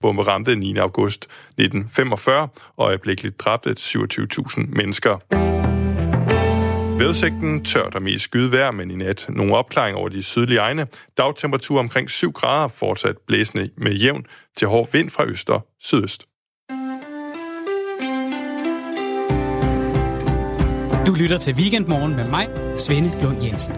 Bombe ramte 9. august 1945 og øjeblikkeligt dræbte 27.000 mennesker. Vejrudsigten tørt og mest skyde men i nat nogle opklaring over de sydlige egne. Dagtemperatur omkring 7 grader, fortsat blæsende med jævn til hård vind fra øst og sydøst. Du lytter til Weekendmorgen med mig, Svende Lund Jensen.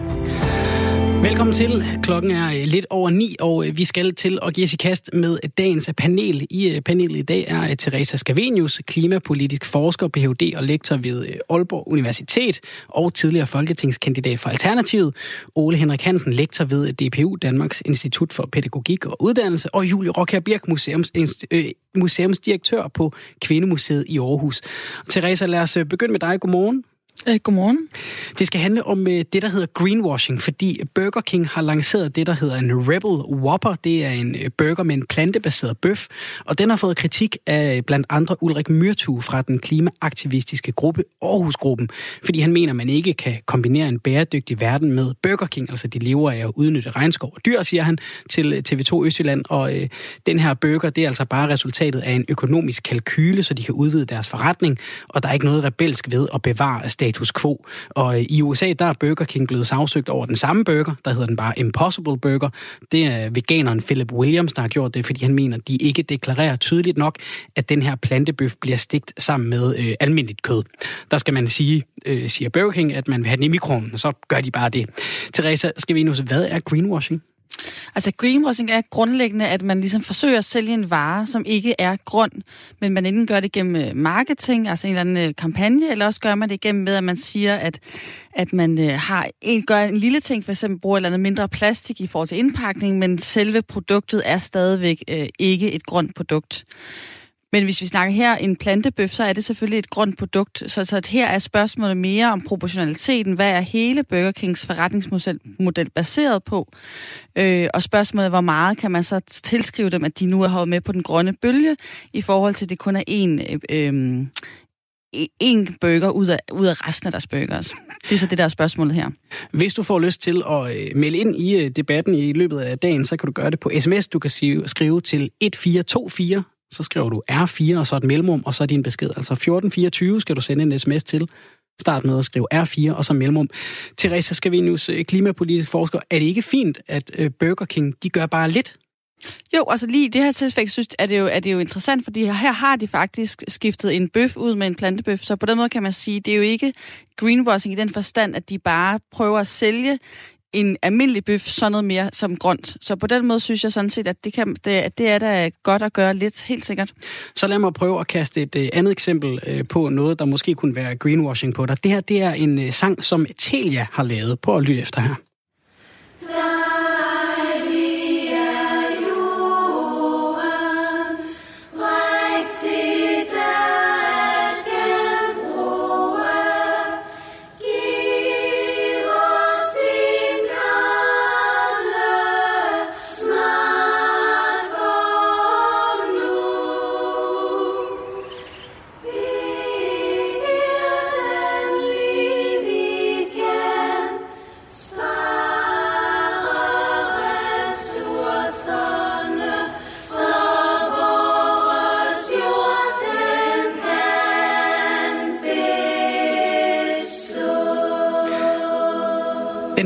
Velkommen til. Klokken er øh, lidt over ni, og øh, vi skal til at give os i kast med dagens panel. I øh, panelet i dag er Teresa Scavenius, klimapolitisk forsker, Ph.D. og lektor ved Aalborg Universitet og tidligere folketingskandidat for Alternativet. Ole Henrik Hansen, lektor ved DPU, Danmarks Institut for Pædagogik og Uddannelse, og Julie Rocker Birk, museums, øh, museumsdirektør på Kvindemuseet i Aarhus. Teresa, lad os begynde med dig. Godmorgen. Øh, godmorgen. Det skal handle om øh, det, der hedder greenwashing, fordi Burger King har lanceret det, der hedder en Rebel Whopper. Det er en øh, burger med en plantebaseret bøf, og den har fået kritik af blandt andre Ulrik Myrtu fra den klimaaktivistiske gruppe Aarhusgruppen, fordi han mener, man ikke kan kombinere en bæredygtig verden med Burger King. Altså, de lever af at udnytte regnskov og dyr, siger han til TV2 Østjylland, og øh, den her burger, det er altså bare resultatet af en økonomisk kalkyle, så de kan udvide deres forretning, og der er ikke noget rebelsk ved at bevare status quo. Og øh, i USA, der er Burger King blevet sagsøgt over den samme burger, der hedder den bare Impossible Burger. Det er veganeren Philip Williams, der har gjort det, fordi han mener, at de ikke deklarerer tydeligt nok, at den her plantebøf bliver stegt sammen med øh, almindeligt kød. Der skal man sige, øh, siger Burger King, at man vil have den i mikroen, så gør de bare det. Teresa, skal vi nu se, hvad er greenwashing? Altså greenwashing er grundlæggende, at man ligesom forsøger at sælge en vare, som ikke er grøn, men man enten gør det gennem øh, marketing, altså en eller anden øh, kampagne, eller også gør man det gennem med, at man siger, at, at man øh, har en, gør en lille ting, for eksempel bruger et eller andet mindre plastik i forhold til indpakning, men selve produktet er stadigvæk øh, ikke et grønt produkt. Men hvis vi snakker her en plantebøf, så er det selvfølgelig et grønt produkt. Så, så her er spørgsmålet mere om proportionaliteten. Hvad er hele Burger Kings forretningsmodel model baseret på? Øh, og spørgsmålet er, hvor meget kan man så tilskrive dem, at de nu er hoppet med på den grønne bølge, i forhold til, at det kun er én, øh, øh én burger ud af, ud af resten af deres burgers. Det er så det, der er spørgsmålet her. Hvis du får lyst til at øh, melde ind i øh, debatten i løbet af dagen, så kan du gøre det på sms. Du kan skrive til 1424 så skriver du R4, og så et mellemrum, og så din besked. Altså 1424 skal du sende en sms til. Start med at skrive R4, og så mellemrum. Teresa Scavenius, klimapolitisk forsker, er det ikke fint, at øh, Burger King, de gør bare lidt? Jo, altså lige i det her tilfælde, synes er det, jo, er det jo interessant, fordi her har de faktisk skiftet en bøf ud med en plantebøf, så på den måde kan man sige, det er jo ikke greenwashing i den forstand, at de bare prøver at sælge en almindelig bøf så noget mere som grønt. Så på den måde synes jeg sådan set, at det, kan, det, det er da godt at gøre lidt, helt sikkert. Så lad mig prøve at kaste et uh, andet eksempel uh, på noget, der måske kunne være greenwashing på dig. Det her det er en uh, sang, som Telia har lavet. Prøv at lytte efter her. Den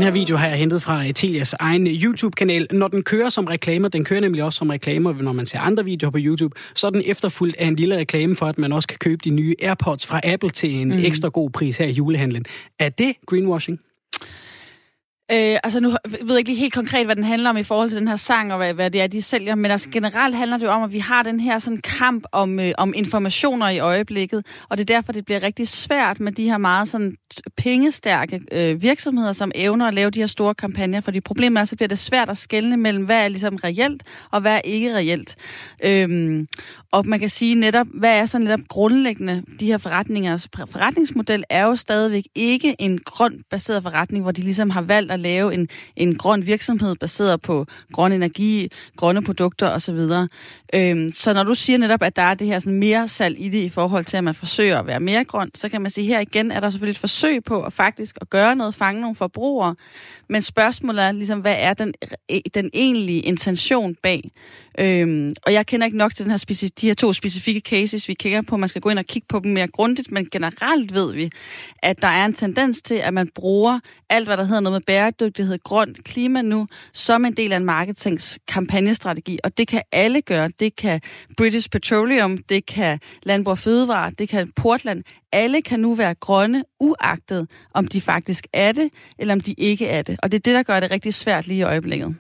her video har jeg hentet fra Telias egen YouTube-kanal. Når den kører som reklamer, den kører nemlig også som reklamer, når man ser andre videoer på YouTube, så er den efterfulgt af en lille reklame for, at man også kan købe de nye AirPods fra Apple til en mm. ekstra god pris her i julehandlen. Er det greenwashing? Øh, altså nu ved jeg ikke lige helt konkret, hvad den handler om i forhold til den her sang, og hvad, hvad det er, de sælger, men altså generelt handler det jo om, at vi har den her sådan kamp om, øh, om informationer i øjeblikket, og det er derfor, det bliver rigtig svært med de her meget sådan pengestærke øh, virksomheder, som evner at lave de her store kampagner, fordi problemet er, så bliver det svært at skelne mellem, hvad er ligesom reelt, og hvad er ikke reelt. Øhm, og man kan sige netop, hvad er så netop grundlæggende, de her forretningers forretningsmodel er jo stadigvæk ikke en grøn baseret forretning, hvor de ligesom har valgt at lave en, en grøn virksomhed baseret på grøn energi, grønne produkter osv. Øhm, så når du siger netop, at der er det her sådan mere salg i det i forhold til, at man forsøger at være mere grøn, så kan man sige, at her igen er der selvfølgelig et forsøg på at faktisk at gøre noget, fange nogle forbrugere. Men spørgsmålet er ligesom, hvad er den, e, den egentlige intention bag? Øhm, og jeg kender ikke nok til den her speci- de her to specifikke cases, vi kigger på. Man skal gå ind og kigge på dem mere grundigt, men generelt ved vi, at der er en tendens til, at man bruger alt, hvad der hedder noget med bæredygtighed, grønt klima nu, som en del af en marketingskampagnestrategi. Og det kan alle gøre. Det kan British Petroleum, det kan Landbrug og Fødevare, det kan Portland. Alle kan nu være grønne, uagtet om de faktisk er det, eller om de ikke er det. Og det er det, der gør det rigtig svært lige i øjeblikket.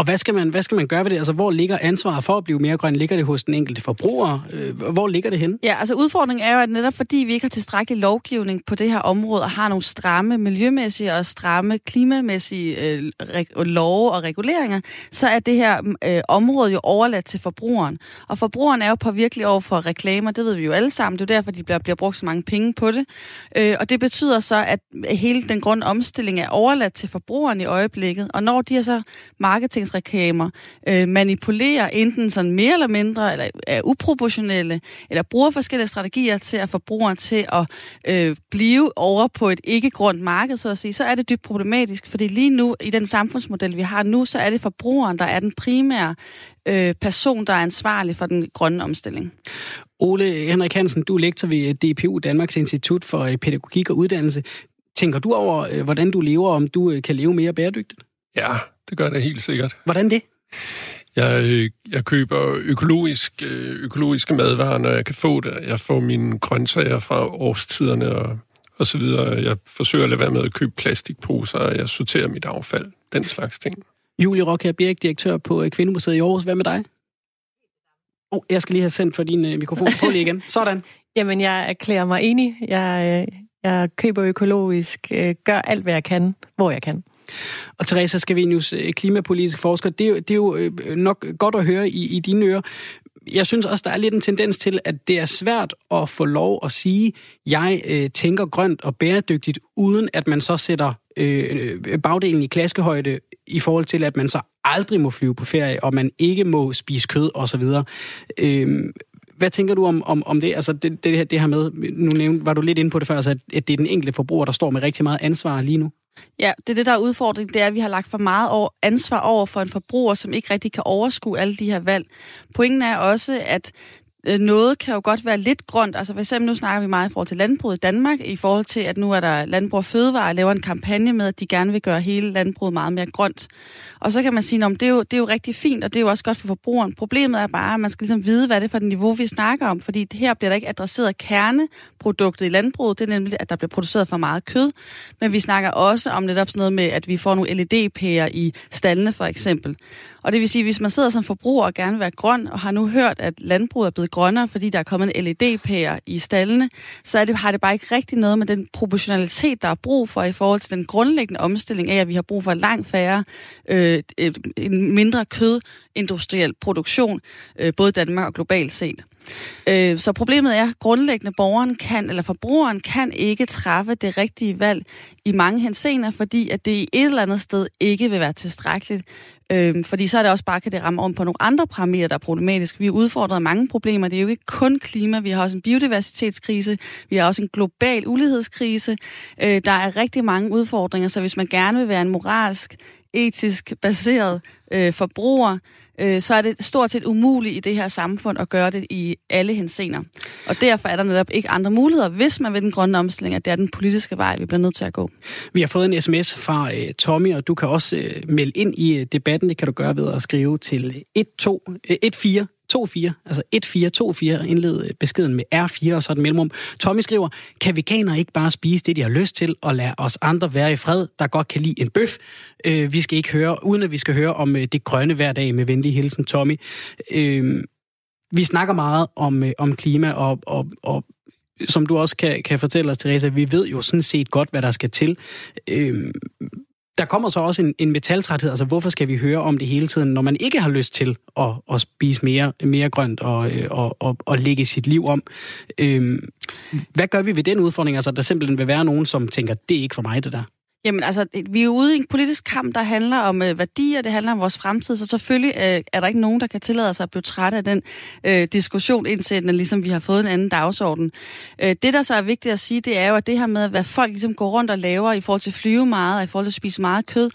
Og hvad skal, man, hvad skal man gøre ved det? Altså, hvor ligger ansvaret for at blive mere grøn? Ligger det hos den enkelte forbruger? Øh, hvor ligger det hen? Ja, altså udfordringen er jo, at netop fordi vi ikke har tilstrækkelig lovgivning på det her område, og har nogle stramme miljømæssige og stramme klimamæssige øh, love og reguleringer, så er det her øh, område jo overladt til forbrugeren. Og forbrugeren er jo påvirkelig over for reklamer, det ved vi jo alle sammen. Det er jo derfor, de bliver, bliver brugt så mange penge på det. Øh, og det betyder så, at hele den grønne omstilling er overladt til forbrugeren i øjeblikket. Og når de er så marketing markedsreklamer øh, manipulerer enten sådan mere eller mindre, eller er uproportionelle, eller bruger forskellige strategier til at forbrugeren til at øh, blive over på et ikke-grønt marked, så at sige, så er det dybt problematisk, fordi lige nu, i den samfundsmodel, vi har nu, så er det forbrugeren, der er den primære øh, person, der er ansvarlig for den grønne omstilling. Ole Henrik Hansen, du er lektor ved DPU, Danmarks Institut for Pædagogik og Uddannelse. Tænker du over, øh, hvordan du lever, om du øh, kan leve mere bæredygtigt? Ja, det gør det helt sikkert. Hvordan det? Jeg, øh, jeg køber økologisk, øh, økologiske madvarer, når jeg kan få det. Jeg får mine grøntsager fra årstiderne og, og så videre. Jeg forsøger at lade være med at købe plastikposer, og jeg sorterer mit affald. Den slags ting. Julie Rocker Birk, direktør på øh, Kvindemuseet i Aarhus. Hvad med dig? Oh, jeg skal lige have sendt for din uh, mikrofon på lige igen. Sådan. Jamen, jeg erklærer mig enig. Jeg, jeg køber økologisk, gør alt, hvad jeg kan, hvor jeg kan. Og Teresa Scavenius, klimapolitisk forsker, det er, jo, det er jo øh, nok godt at høre i, i dine ører. Jeg synes også, der er lidt en tendens til, at det er svært at få lov at sige, jeg øh, tænker grønt og bæredygtigt, uden at man så sætter øh, bagdelen i klaskehøjde i forhold til, at man så aldrig må flyve på ferie, og man ikke må spise kød osv. Øh, hvad tænker du om, om, om det? Altså det, det, her, det her med, nu nævnte, var du lidt inde på det før, altså, at det er den enkelte forbruger, der står med rigtig meget ansvar lige nu? Ja, det er det, der er udfordringen, det er, at vi har lagt for meget over, ansvar over for en forbruger, som ikke rigtig kan overskue alle de her valg. Pointen er også, at Øh, noget kan jo godt være lidt grønt. Altså for eksempel nu snakker vi meget i forhold til landbruget i Danmark, i forhold til, at nu er der Landbrug og Fødevare, laver en kampagne med, at de gerne vil gøre hele landbruget meget mere grønt. Og så kan man sige, at det er, jo, det er jo rigtig fint, og det er jo også godt for forbrugeren. Problemet er bare, at man skal ligesom vide, hvad det er for et niveau, vi snakker om, fordi her bliver der ikke adresseret kerneproduktet i landbruget. Det er nemlig, at der bliver produceret for meget kød. Men vi snakker også om netop sådan noget med, at vi får nogle LED-pærer i stallene for eksempel. Og det vil sige, hvis man sidder som forbruger og gerne vil være grøn, og har nu hørt, at landbruget er blevet grønnere, fordi der er kommet en LED-pære i stallene, så er det, har det bare ikke rigtig noget med den proportionalitet, der er brug for i forhold til den grundlæggende omstilling af, at vi har brug for langt færre, øh, en mindre kødindustriel produktion, øh, både i Danmark og globalt set. Øh, så problemet er, at grundlæggende borgeren kan, eller forbrugeren kan ikke træffe det rigtige valg i mange henseender, fordi at det i et eller andet sted ikke vil være tilstrækkeligt. Øh, fordi så er det også bare, kan det ramme om på nogle andre parametre, der er problematisk. Vi er udfordret af mange problemer. Det er jo ikke kun klima, vi har også en biodiversitetskrise, vi har også en global ulighedskrise. Øh, der er rigtig mange udfordringer, så hvis man gerne vil være en moralsk, etisk baseret øh, forbruger, øh, så er det stort set umuligt i det her samfund at gøre det i alle hensener. Og derfor er der netop ikke andre muligheder, hvis man vil den grønne omstilling, at det er den politiske vej, vi bliver nødt til at gå. Vi har fået en sms fra øh, Tommy, og du kan også øh, melde ind i øh, debatten. Det kan du gøre ved at skrive til 12, øh, 14 24, altså 1424, indled øh, beskeden med R4 og så et mellemrum. Tommy skriver, kan veganere ikke bare spise det, de har lyst til, og lade os andre være i fred, der godt kan lide en bøf? Øh, vi skal ikke høre, uden at vi skal høre om øh, det grønne hver dag med venlig hilsen, Tommy. Øh, vi snakker meget om, øh, om klima, og, og, og som du også kan, kan fortælle os, Teresa, vi ved jo sådan set godt, hvad der skal til. Øh, der kommer så også en, en metaltræthed. Altså, hvorfor skal vi høre om det hele tiden, når man ikke har lyst til at, at spise mere, mere grønt og, øh, og, og, og lægge sit liv om? Øhm, hvad gør vi ved den udfordring? Altså, der simpelthen vil være nogen, som tænker, det er ikke for mig, det der. Jamen altså, vi er ude i en politisk kamp, der handler om øh, værdier, det handler om vores fremtid, så selvfølgelig øh, er der ikke nogen, der kan tillade sig at blive træt af den øh, diskussion, indtil den, ligesom vi har fået en anden dagsorden. Øh, det, der så er vigtigt at sige, det er jo, at det her med, hvad folk ligesom går rundt og laver i forhold til at flyve meget, og i forhold til at spise meget kød,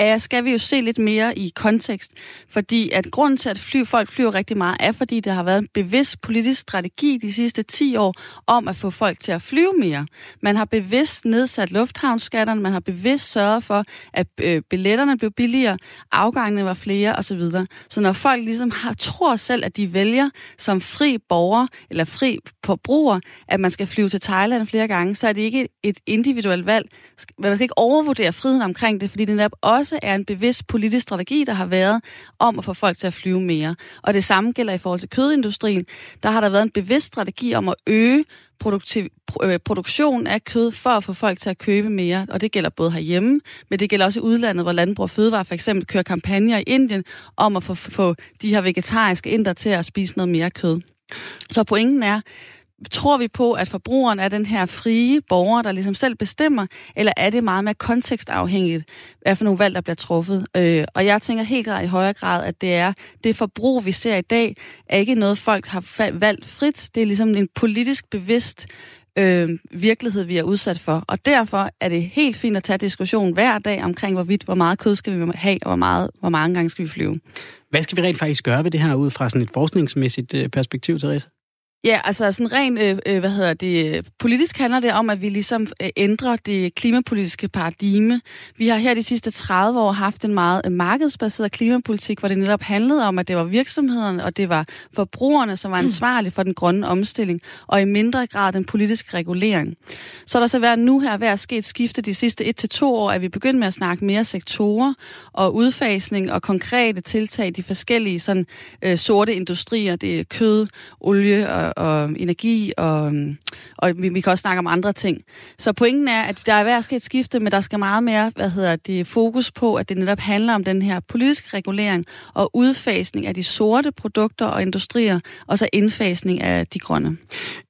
er, skal vi jo se lidt mere i kontekst. Fordi at grunden til, at fly, folk flyver rigtig meget, er fordi der har været en bevidst politisk strategi de sidste 10 år om at få folk til at flyve mere. Man har bevidst nedsat lufthavnsskatterne, man har bevidst sørget for, at øh, billetterne blev billigere, afgangene var flere osv. Så når folk ligesom har, tror selv, at de vælger som fri borger eller fri forbruger, at man skal flyve til Thailand flere gange, så er det ikke et individuelt valg. Man skal ikke overvurdere friheden omkring det, fordi det netop også er en bevidst politisk strategi, der har været om at få folk til at flyve mere. Og det samme gælder i forhold til kødindustrien. Der har der været en bevidst strategi om at øge produktiv, øh, produktion af kød for at få folk til at købe mere. Og det gælder både herhjemme, men det gælder også i udlandet, hvor Landbrug og Fødevare for eksempel kører kampagner i Indien om at få, få de her vegetariske inder til at spise noget mere kød. Så pointen er, tror vi på, at forbrugeren er den her frie borger, der ligesom selv bestemmer, eller er det meget mere kontekstafhængigt, hvad for nogle valg, der bliver truffet? Øh, og jeg tænker helt klart i højere grad, at det er det forbrug, vi ser i dag, er ikke noget, folk har valgt frit. Det er ligesom en politisk bevidst øh, virkelighed, vi er udsat for. Og derfor er det helt fint at tage diskussion hver dag omkring, hvorvidt, hvor meget kød skal vi have, og hvor, meget, hvor mange gange skal vi flyve. Hvad skal vi rent faktisk gøre ved det her ud fra sådan et forskningsmæssigt øh, perspektiv, Therese? Ja, altså sådan rent, øh, øh, hvad hedder det, politisk handler det om, at vi ligesom øh, ændrer det klimapolitiske paradigme. Vi har her de sidste 30 år haft en meget øh, markedsbaseret klimapolitik, hvor det netop handlede om, at det var virksomhederne og det var forbrugerne, som var ansvarlige for den grønne omstilling, og i mindre grad den politiske regulering. Så er der så været nu her ved at ske et skifte de sidste 1-2 år, at vi begynder med at snakke mere sektorer og udfasning og konkrete tiltag i de forskellige sådan, øh, sorte industrier. Det er kød, olie og og, energi, og, og vi, vi kan også snakke om andre ting. Så pointen er, at der er værd at et skifte, men der skal meget mere hvad hedder det, fokus på, at det netop handler om den her politiske regulering og udfasning af de sorte produkter og industrier, og så indfasning af de grønne.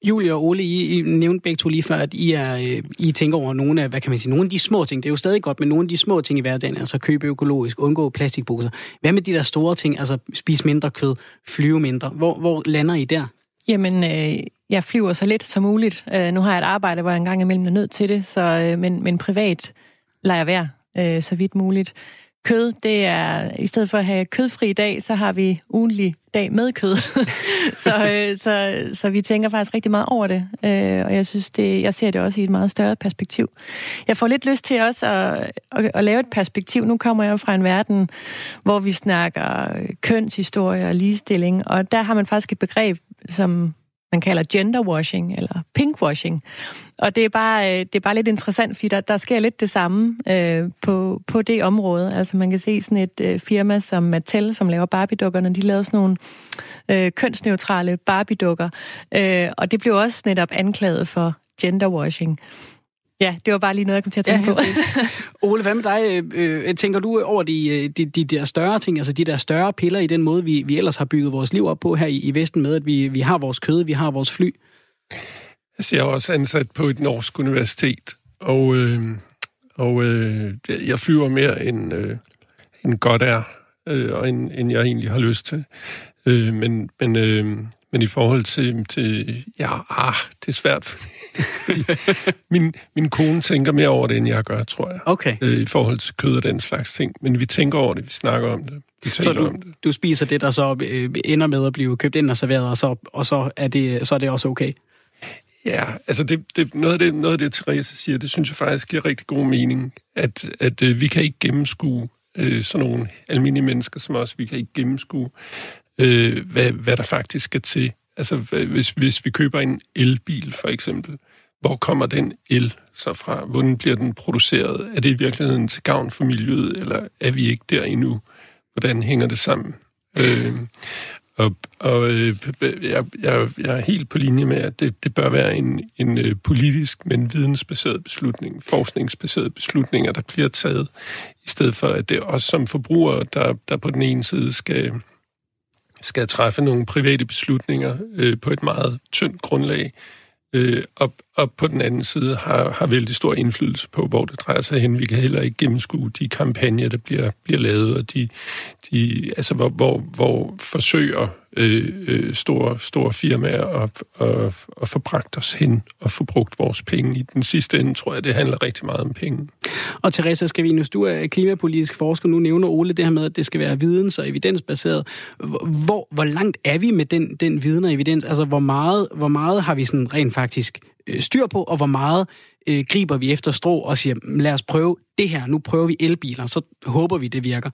Julie og Ole, I, I nævnte begge to lige før, at I, er, øh, I tænker over nogle af, hvad kan man sige, nogle af de små ting. Det er jo stadig godt, men nogle af de små ting i hverdagen, altså købe økologisk, undgå plastikposer. Hvad med de der store ting, altså spise mindre kød, flyve mindre? Hvor, hvor lander I der? Jamen, øh, jeg flyver så lidt som muligt. Øh, nu har jeg et arbejde, hvor jeg engang imellem er nødt til det, så, øh, men, men privat lader jeg være øh, så vidt muligt. Kød, det er, i stedet for at have kødfri dag, så har vi ugenlig dag med kød. så, øh, så, så vi tænker faktisk rigtig meget over det, øh, og jeg synes, det, jeg ser det også i et meget større perspektiv. Jeg får lidt lyst til også at, at, at lave et perspektiv. Nu kommer jeg jo fra en verden, hvor vi snakker kønshistorie og ligestilling, og der har man faktisk et begreb, som man kalder genderwashing eller pinkwashing. Og det er bare, øh, det er bare lidt interessant, fordi der, der sker lidt det samme øh, på, på det område. Altså man kan se sådan et øh, firma som Mattel, som laver Barbie-dukkerne, de lavede sådan nogle øh, kønsneutrale Barbie-dukker. Øh, og det blev også netop anklaget for genderwashing. Ja, det var bare lige noget, jeg kom til at tænke ja, på. Ole, hvad med dig? Øh, tænker du over de, øh, de, de der større ting, altså de der større piller i den måde, vi, vi ellers har bygget vores liv op på her i, i Vesten med, at vi, vi har vores kød, vi har vores fly? Altså, jeg er også ansat på et norsk universitet, og, øh, og øh, jeg flyver mere end, øh, end godt er, øh, og end, end jeg egentlig har lyst til. Øh, men, men, øh, men i forhold til, til ja, ah, det er svært, fordi min, min kone tænker mere over det, end jeg gør, tror jeg. Okay. Øh, I forhold til kød og den slags ting. Men vi tænker over det, vi snakker om det. Vi så du, om det. du spiser det, der så øh, ender med at blive købt ind og serveret, og så, og så, er, det, så er det også okay? Ja, altså det, det, noget, af det, noget af det, Therese siger, det synes jeg faktisk giver rigtig god mening, at, at øh, vi kan ikke gennemskue øh, sådan nogle almindelige mennesker som os, vi kan ikke gennemskue, øh, hvad, hvad der faktisk skal til. Altså hvis, hvis vi køber en elbil for eksempel, hvor kommer den el så fra? Hvordan bliver den produceret? Er det i virkeligheden til gavn for miljøet, eller er vi ikke der endnu? Hvordan hænger det sammen? Øh, og og øh, jeg, jeg, jeg er helt på linje med, at det, det bør være en, en øh, politisk, men vidensbaseret beslutning, forskningsbaseret beslutninger, der bliver taget, i stedet for, at det er os som forbrugere, der, der på den ene side skal, skal træffe nogle private beslutninger øh, på et meget tyndt grundlag, øh, og, og på den anden side har, har vældig stor indflydelse på, hvor det drejer sig hen. Vi kan heller ikke gennemskue de kampagner, der bliver, bliver lavet, og de, de, altså, hvor, hvor, hvor forsøger øh, øh, store, store firmaer at, at, at få bragt os hen og få brugt vores penge. I den sidste ende tror jeg, det handler rigtig meget om penge. Og Teresa Skavinus, du er klimapolitisk forsker. Nu nævner Ole det her med, at det skal være videns- og evidensbaseret. Hvor, hvor langt er vi med den, den viden og evidens? Altså, hvor meget, hvor meget har vi sådan rent faktisk Øh, styr på, og hvor meget øh, griber vi efter strå og siger, mm, lad os prøve det her. Nu prøver vi elbiler, så håber vi, det virker.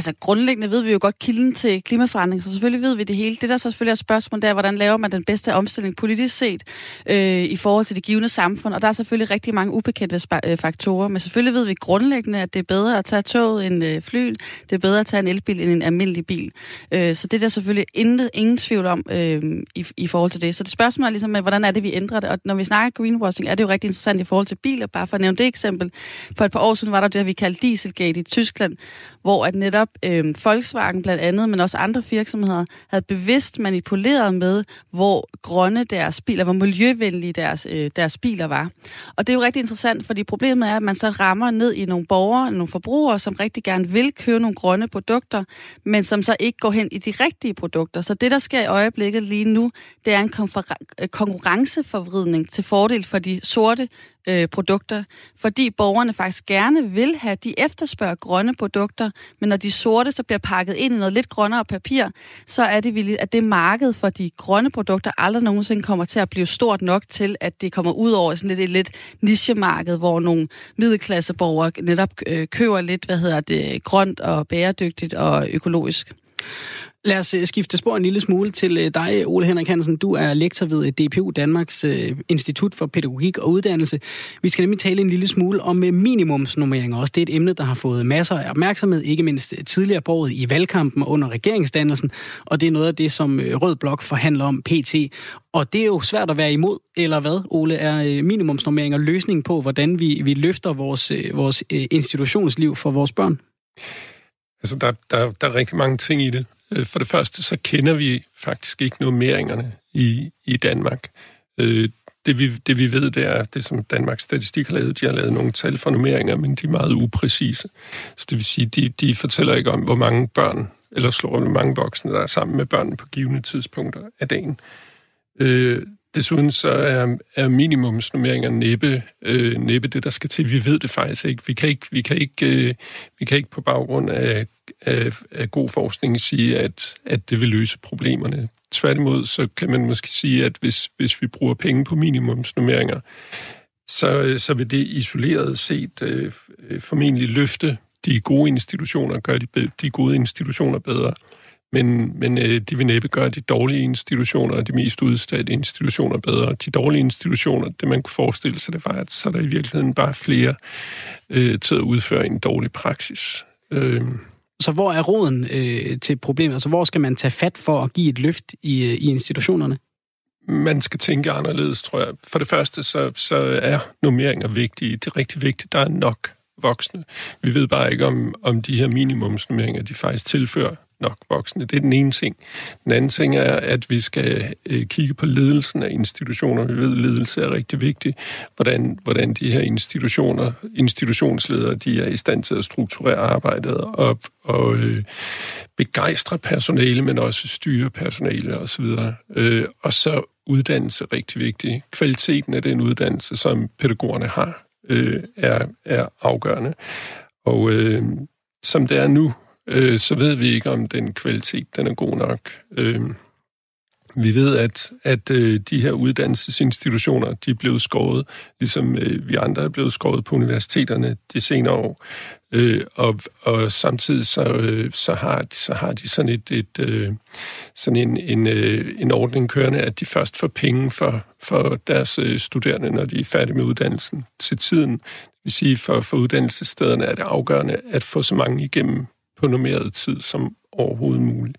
Altså grundlæggende ved vi jo godt kilden til klimaforandring, så selvfølgelig ved vi det hele. Det der så selvfølgelig er spørgsmålet, er, hvordan laver man den bedste omstilling politisk set øh, i forhold til det givende samfund. Og der er selvfølgelig rigtig mange ubekendte øh, faktorer, men selvfølgelig ved vi grundlæggende, at det er bedre at tage toget end øh, flyet. Det er bedre at tage en elbil end en almindelig bil. Øh, så det er der selvfølgelig intet, ingen tvivl om øh, i, i forhold til det. Så det spørgsmål er ligesom, hvordan er det, vi ændrer det? Og når vi snakker greenwashing, er det jo rigtig interessant i forhold til biler. Bare for at nævne det eksempel. For et par år siden var der det, vi kaldte Dieselgate i Tyskland, hvor at netop øh, Volkswagen blandt andet, men også andre virksomheder, havde bevidst manipuleret med, hvor grønne deres biler, hvor miljøvenlige deres, øh, deres biler var. Og det er jo rigtig interessant, fordi problemet er, at man så rammer ned i nogle borgere, nogle forbrugere, som rigtig gerne vil købe nogle grønne produkter, men som så ikke går hen i de rigtige produkter. Så det, der sker i øjeblikket lige nu, det er en øh, konkurrenceforvridning til fordel for de sorte øh, produkter, fordi borgerne faktisk gerne vil have, de efterspørger grønne produkter, men når de sorte så bliver pakket ind i noget lidt grønnere papir, så er det vildt, at det marked for de grønne produkter aldrig nogensinde kommer til at blive stort nok til, at det kommer ud over sådan lidt et lidt nichemarked, hvor nogle middelklasseborgere netop øh, køber lidt, hvad hedder det, grønt og bæredygtigt og økologisk. Lad os øh, skifte spor en lille smule til øh, dig, Ole Henrik Hansen. Du er lektor ved øh, DPU, Danmarks Institut for Pædagogik og Uddannelse. Vi skal nemlig tale en lille smule om minimumsnummeringer. Også det er et emne, der har fået masser af opmærksomhed, ikke mindst tidligere på året i valgkampen under regeringsdannelsen. Og det er noget af det, som Rød Blok forhandler om PT. Og det er jo svært at være imod, eller hvad, Ole? Er minimumsnormeringer løsningen på, hvordan vi, vi løfter vores, vores institutionsliv for vores børn? Altså, der, der, der er rigtig mange ting i det. Øh, for det første, så kender vi faktisk ikke nummeringerne i, i Danmark. Øh, det vi, det vi ved, det er det, som Danmarks Statistik har lavet. De har lavet nogle tal for nummeringer, men de er meget upræcise. Så det vil sige, de, de fortæller ikke om, hvor mange børn, eller slår hvor mange voksne, der er sammen med børn på givende tidspunkter af dagen. Øh, Desuden så er, er minimumsnummeringer næppe, øh, næppe det, der skal til. Vi ved det faktisk ikke. Vi kan ikke, vi kan ikke, øh, vi kan ikke på baggrund af af, af god forskning sige, at, at det vil løse problemerne. Tværtimod, så kan man måske sige, at hvis, hvis vi bruger penge på minimumsnummeringer, så, øh, så vil det isoleret set øh, øh formentlig løfte de gode institutioner, gøre de, de gode institutioner bedre. Men, men øh, de vil næppe gøre de dårlige institutioner og de mest udstedte institutioner bedre. De dårlige institutioner, det man kunne forestille sig, det var, at så er der i virkeligheden bare flere øh, til at udføre en dårlig praksis. Øh, så hvor er roden øh, til problemet? Altså hvor skal man tage fat for at give et løft i, øh, i institutionerne? Man skal tænke anderledes, tror jeg. For det første, så, så er nummeringer vigtige. Det er rigtig vigtigt. Der er nok voksne. Vi ved bare ikke, om, om de her minimumsnummeringer, de faktisk tilfører nok voksne. Det er den ene ting. Den anden ting er, at vi skal øh, kigge på ledelsen af institutioner. Vi ved, at ledelse er rigtig vigtig. Hvordan, hvordan de her institutioner, institutionsledere, de er i stand til at strukturere arbejdet og, og øh, begejstre personale, men også styre personale osv. Øh, og så uddannelse rigtig vigtig. Kvaliteten af den uddannelse, som pædagogerne har, øh, er, er afgørende. Og øh, som det er nu, øh, så ved vi ikke, om den kvalitet den er god nok. Øh, vi ved, at, at øh, de her uddannelsesinstitutioner, de er blevet skåret, ligesom øh, vi andre er blevet skåret på universiteterne de senere år. Øh, og, og samtidig så, øh, så, har, så har de sådan, et, et, øh, sådan en, en, øh, en ordning kørende, at de først får penge for, for deres øh, studerende, når de er færdige med uddannelsen til tiden. Det vil sige, for, for uddannelsesstederne er det afgørende at få så mange igennem på normeret tid som overhovedet muligt.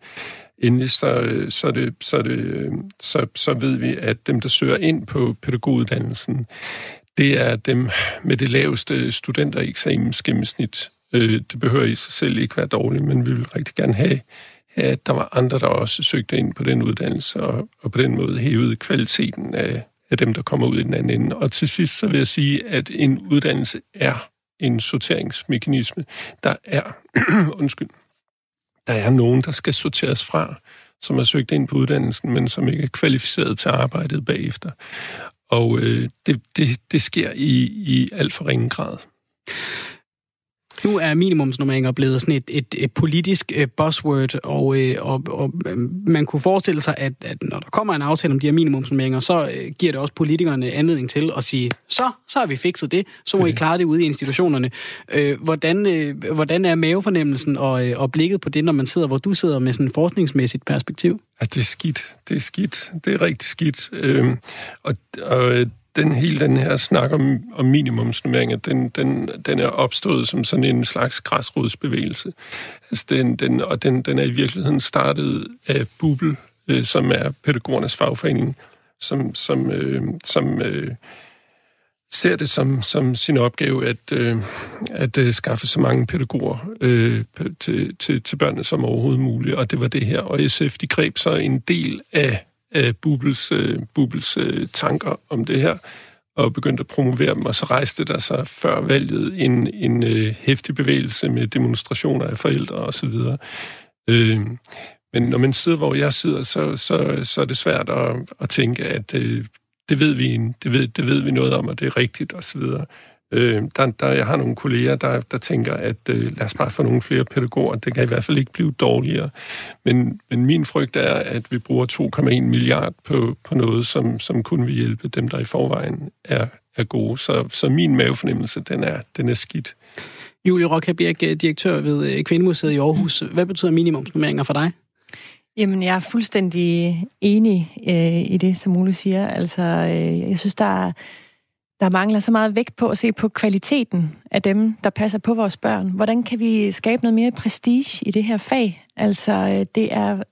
Endelig så, øh, så, det, så, det, øh, så, så ved vi, at dem, der søger ind på pædagoguddannelsen, det er dem med det laveste studentereksamensgennemsnit. Øh, det behøver i sig selv ikke være dårligt, men vi vil rigtig gerne have, at der var andre, der også søgte ind på den uddannelse, og, og på den måde hævede kvaliteten af, af dem, der kommer ud i den anden ende. Og til sidst så vil jeg sige, at en uddannelse er en sorteringsmekanisme. Der er, undskyld, der er nogen, der skal sorteres fra, som har søgt ind på uddannelsen, men som ikke er kvalificeret til arbejdet bagefter. Og øh, det, det, det sker i, i alt for ringe grad. Nu er minimumsnormeringer blevet sådan et, et, et politisk uh, buzzword, og, uh, og, og man kunne forestille sig, at, at når der kommer en aftale om de her minimumsnormeringer, så giver det også politikerne anledning til at sige, så, så har vi fikset det, så må. I klare det ude i institutionerne. Hvordan, hvordan er mavefornemmelsen og, og blikket på det, når man sidder, hvor du sidder med sådan et forskningsmæssigt perspektiv? Ja, det er skidt. Det er skidt. Det er rigtig skidt. Uh, og, og den hele den her snak om, om minimumsnummeringer, den, den, den er opstået som sådan en slags græsrodsbevægelse. Altså den, den, og den, den er i virkeligheden startet af Bubel, øh, som er pædagogernes fagforening, som, som, øh, som øh, ser det som, som sin opgave at, øh, at øh, skaffe så mange pædagoger øh, til, til, til børnene som overhovedet muligt, og det var det her. Og SF, de greb så en del af øh, Bubbles, øh, Bubbles øh, tanker om det her, og begyndte at promovere dem, og så rejste der sig før valget en, en øh, hæftig bevægelse med demonstrationer af forældre osv. Øh, men når man sidder, hvor jeg sidder, så, så, så er det svært at, at tænke, at øh, det, ved vi, det, ved, det ved vi noget om, og det er rigtigt osv. Øh, der, der, jeg har nogle kolleger, der, der tænker, at øh, lad os bare få nogle flere pædagoger. Det kan i hvert fald ikke blive dårligere. Men, men min frygt er, at vi bruger 2,1 milliard på, på noget, som, som kun vil hjælpe dem, der i forvejen er, er gode. Så, så min mavefornemmelse, den er, den er skidt. Julie Rockabjerg, direktør ved øh, Kvindemuseet i Aarhus. Hvad betyder minimumsnummeringer for dig? Jamen, jeg er fuldstændig enig øh, i det, som Ole siger. Altså, øh, jeg synes, der er der mangler så meget vægt på at se på kvaliteten af dem, der passer på vores børn. Hvordan kan vi skabe noget mere prestige i det her fag? Altså, øh, det er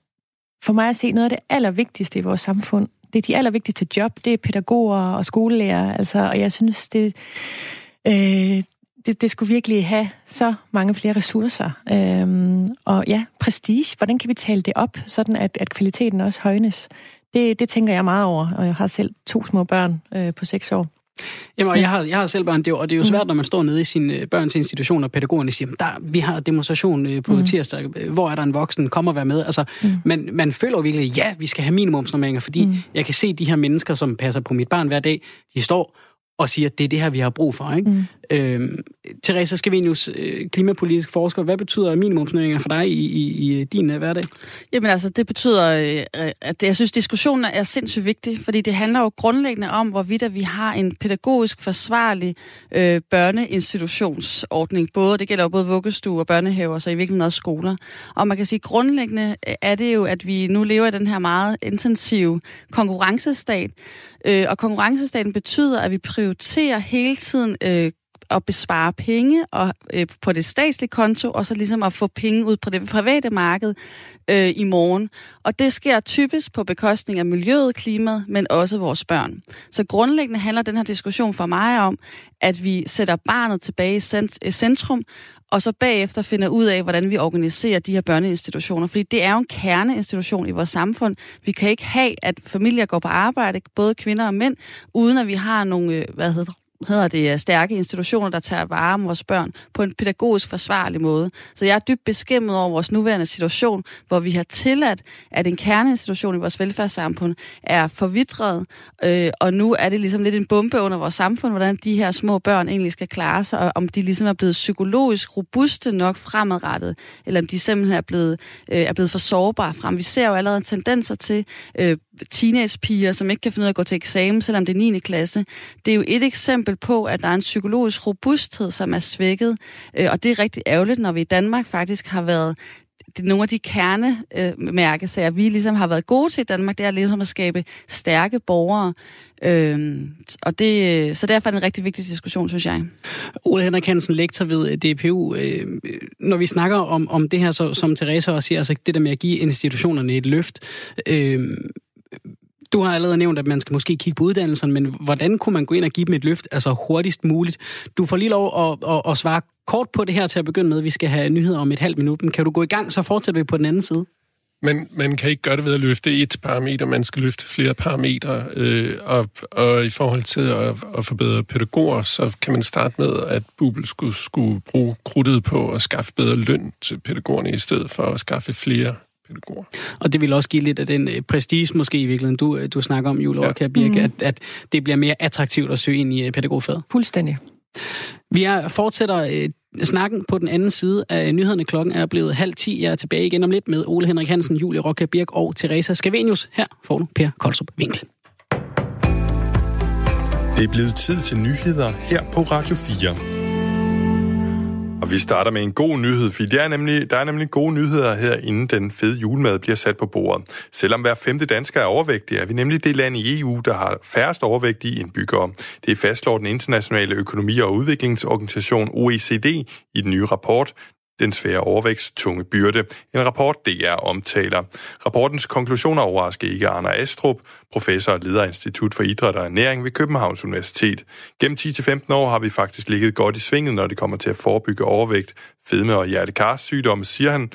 for mig at se noget af det allervigtigste i vores samfund. Det er de allervigtigste job, det er pædagoger og skolelærer. Altså, og jeg synes, det, øh, det, det skulle virkelig have så mange flere ressourcer. Øhm, og ja, prestige. Hvordan kan vi tale det op, sådan at, at kvaliteten også højnes? Det, det tænker jeg meget over, og jeg har selv to små børn øh, på seks år. Jamen, og jeg har, jeg har selv børn, det, og det er jo svært, mm. når man står nede i sin øh, børns institution, og pædagogerne siger, der, vi har demonstration øh, på mm. tirsdag, hvor er der en voksen, kom og vær med. Altså, mm. man, man føler virkelig, ja, vi skal have minimumsnormeringer, fordi mm. jeg kan se de her mennesker, som passer på mit barn hver dag, de står og siger, at det er det her, vi har brug for. Ikke? Mm. Øhm, Teresa Skavenius, øh, klimapolitisk forsker, hvad betyder minimumsnormeringer for dig i, i, i din uh, hverdag? Jamen altså, det betyder, øh, at jeg synes, diskussionen er sindssygt vigtig, fordi det handler jo grundlæggende om, hvorvidt at vi har en pædagogisk forsvarlig øh, børneinstitutionsordning. Både, det gælder jo både vuggestuer og børnehaver, så i virkeligheden også skoler. Og man kan sige, grundlæggende er det jo, at vi nu lever i den her meget intensive konkurrencestat, Øh, og konkurrencestaten betyder, at vi prioriterer hele tiden øh, at bespare penge og, øh, på det statslige konto, og så ligesom at få penge ud på det private marked øh, i morgen. Og det sker typisk på bekostning af miljøet, klimaet, men også vores børn. Så grundlæggende handler den her diskussion for mig om, at vi sætter barnet tilbage i centrum, og så bagefter finder ud af, hvordan vi organiserer de her børneinstitutioner. Fordi det er jo en kerneinstitution i vores samfund. Vi kan ikke have, at familier går på arbejde, både kvinder og mænd, uden at vi har nogle, øh, hvad hedder hedder det, øh, stærke institutioner, der tager vare om vores børn på en pædagogisk forsvarlig måde. Så jeg er dybt beskæmmet over vores nuværende situation, hvor vi har tilladt, at en kerneinstitution i vores velfærdssamfund er forvidret, øh, og nu er det ligesom lidt en bombe under vores samfund, hvordan de her små børn egentlig skal klare sig, og om de ligesom er blevet psykologisk robuste nok fremadrettet, eller om de simpelthen er blevet, øh, er blevet for sårbare frem. Vi ser jo allerede tendenser til øh, teenagepiger, som ikke kan finde ud af at gå til eksamen, selvom det er 9. klasse. Det er jo et eksempel på, at der er en psykologisk robusthed, som er svækket. Øh, og det er rigtig ærgerligt, når vi i Danmark faktisk har været det er nogle af de kernemærkesager, vi ligesom har været gode til i Danmark, det er ligesom at skabe stærke borgere. Øhm, og det, så derfor er det en rigtig vigtig diskussion, synes jeg. Ole Henrik Hansen, lektor ved øh, DPU. Øh, når vi snakker om, om det her, så, som Therese også siger, altså det der med at give institutionerne et løft, øh, du har allerede nævnt, at man skal måske kigge på uddannelsen, men hvordan kunne man gå ind og give dem et løft, altså hurtigst muligt? Du får lige lov at, at, at svare kort på det her til at begynde med. Vi skal have nyheder om et halvt minut, men kan du gå i gang, så fortsætter vi på den anden side. Men man kan ikke gøre det ved at løfte et parameter, man skal løfte flere parametre. Øh, og, og i forhold til at, at forbedre pædagoger, så kan man starte med, at Bubel skulle, skulle bruge krudtet på at skaffe bedre løn til pædagogerne, i stedet for at skaffe flere pædagoger. Og det vil også give lidt af den øh, prestige, måske i virkeligheden, du, øh, du snakker om, Jule ja. Birke, mm. at, at det bliver mere attraktivt at søge ind i øh, pædagogfaget. Fuldstændig. Vi er, fortsætter øh, snakken på den anden side af nyhederne. Klokken er blevet halv ti. Jeg er tilbage igen om lidt med Ole Henrik Hansen, Julie Rokke Birk og Teresa Scavenius. Her får du Per Kolstrup Winkel. Det er blevet tid til nyheder her på Radio 4. Og vi starter med en god nyhed, for der er nemlig, der er nemlig gode nyheder her, inden den fede julemad bliver sat på bordet. Selvom hver femte dansker er overvægtig, er vi nemlig det land i EU, der har færrest overvægtige indbyggere. Det fastslår den internationale økonomi- og udviklingsorganisation OECD i den nye rapport, den svære overvækst tunge byrde. En rapport, DR omtaler. Rapportens konklusioner overrasker ikke Arne Astrup, professor og leder af Institut for Idræt og Ernæring ved Københavns Universitet. Gennem 10-15 år har vi faktisk ligget godt i svinget, når det kommer til at forebygge overvægt, fedme og hjertekarsygdomme, siger han,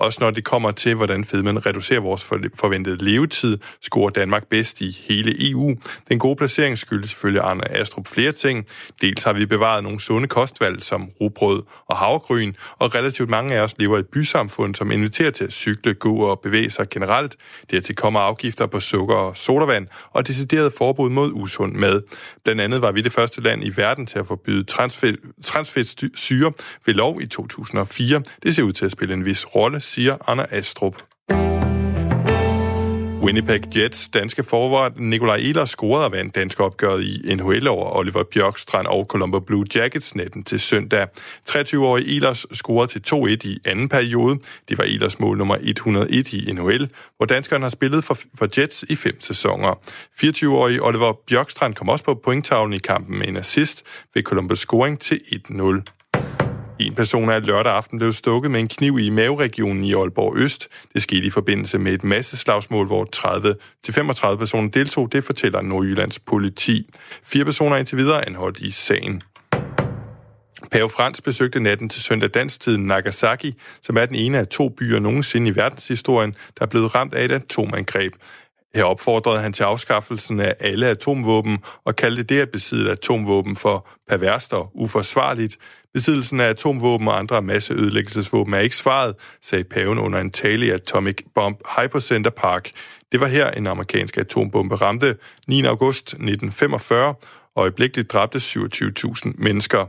også når det kommer til, hvordan fedmen reducerer vores forventede levetid, scorer Danmark bedst i hele EU. Den gode placering skyldes ifølge Arne Astrup flere ting. Dels har vi bevaret nogle sunde kostvalg som rugbrød og havregryn, og relativt mange af os lever i et bysamfund, som inviterer til at cykle, gå og bevæge sig generelt. Dertil kommer afgifter på sukker og sodavand og decideret forbud mod usund mad. Blandt andet var vi det første land i verden til at forbyde transfedtsyre ved lov i 2004. Det ser ud til at spille en vis rolle, siger Anna Astrup. Winnipeg Jets danske forward Nikolaj Ehler scorede og vandt dansk opgøret i NHL over Oliver Bjørkstrand og Colombo Blue Jackets natten til søndag. 23-årige Ehlers scorede til 2-1 i anden periode. Det var Ehlers mål nummer 101 i NHL, hvor danskeren har spillet for, for Jets i fem sæsoner. 24-årige Oliver Bjørkstrand kom også på pointtavlen i kampen med en assist ved Columbus scoring til 1-0. En person er lørdag aften blevet stukket med en kniv i maveregionen i Aalborg Øst. Det skete i forbindelse med et masseslagsmål, hvor 30-35 personer deltog. Det fortæller Nordjyllands politi. Fire personer er indtil videre anholdt i sagen. Pave Frans besøgte natten til søndag dansk Nagasaki, som er den ene af to byer nogensinde i verdenshistorien, der er blevet ramt af et atomangreb. Her opfordrede han til afskaffelsen af alle atomvåben og kaldte det at besidde atomvåben for perverst og uforsvarligt. Besiddelsen af atomvåben og andre masseødelæggelsesvåben er ikke svaret, sagde paven under en tale i Atomic Bomb Hypercenter Park. Det var her, en amerikansk atombombe ramte 9. august 1945 og øjeblikkeligt dræbte 27.000 mennesker.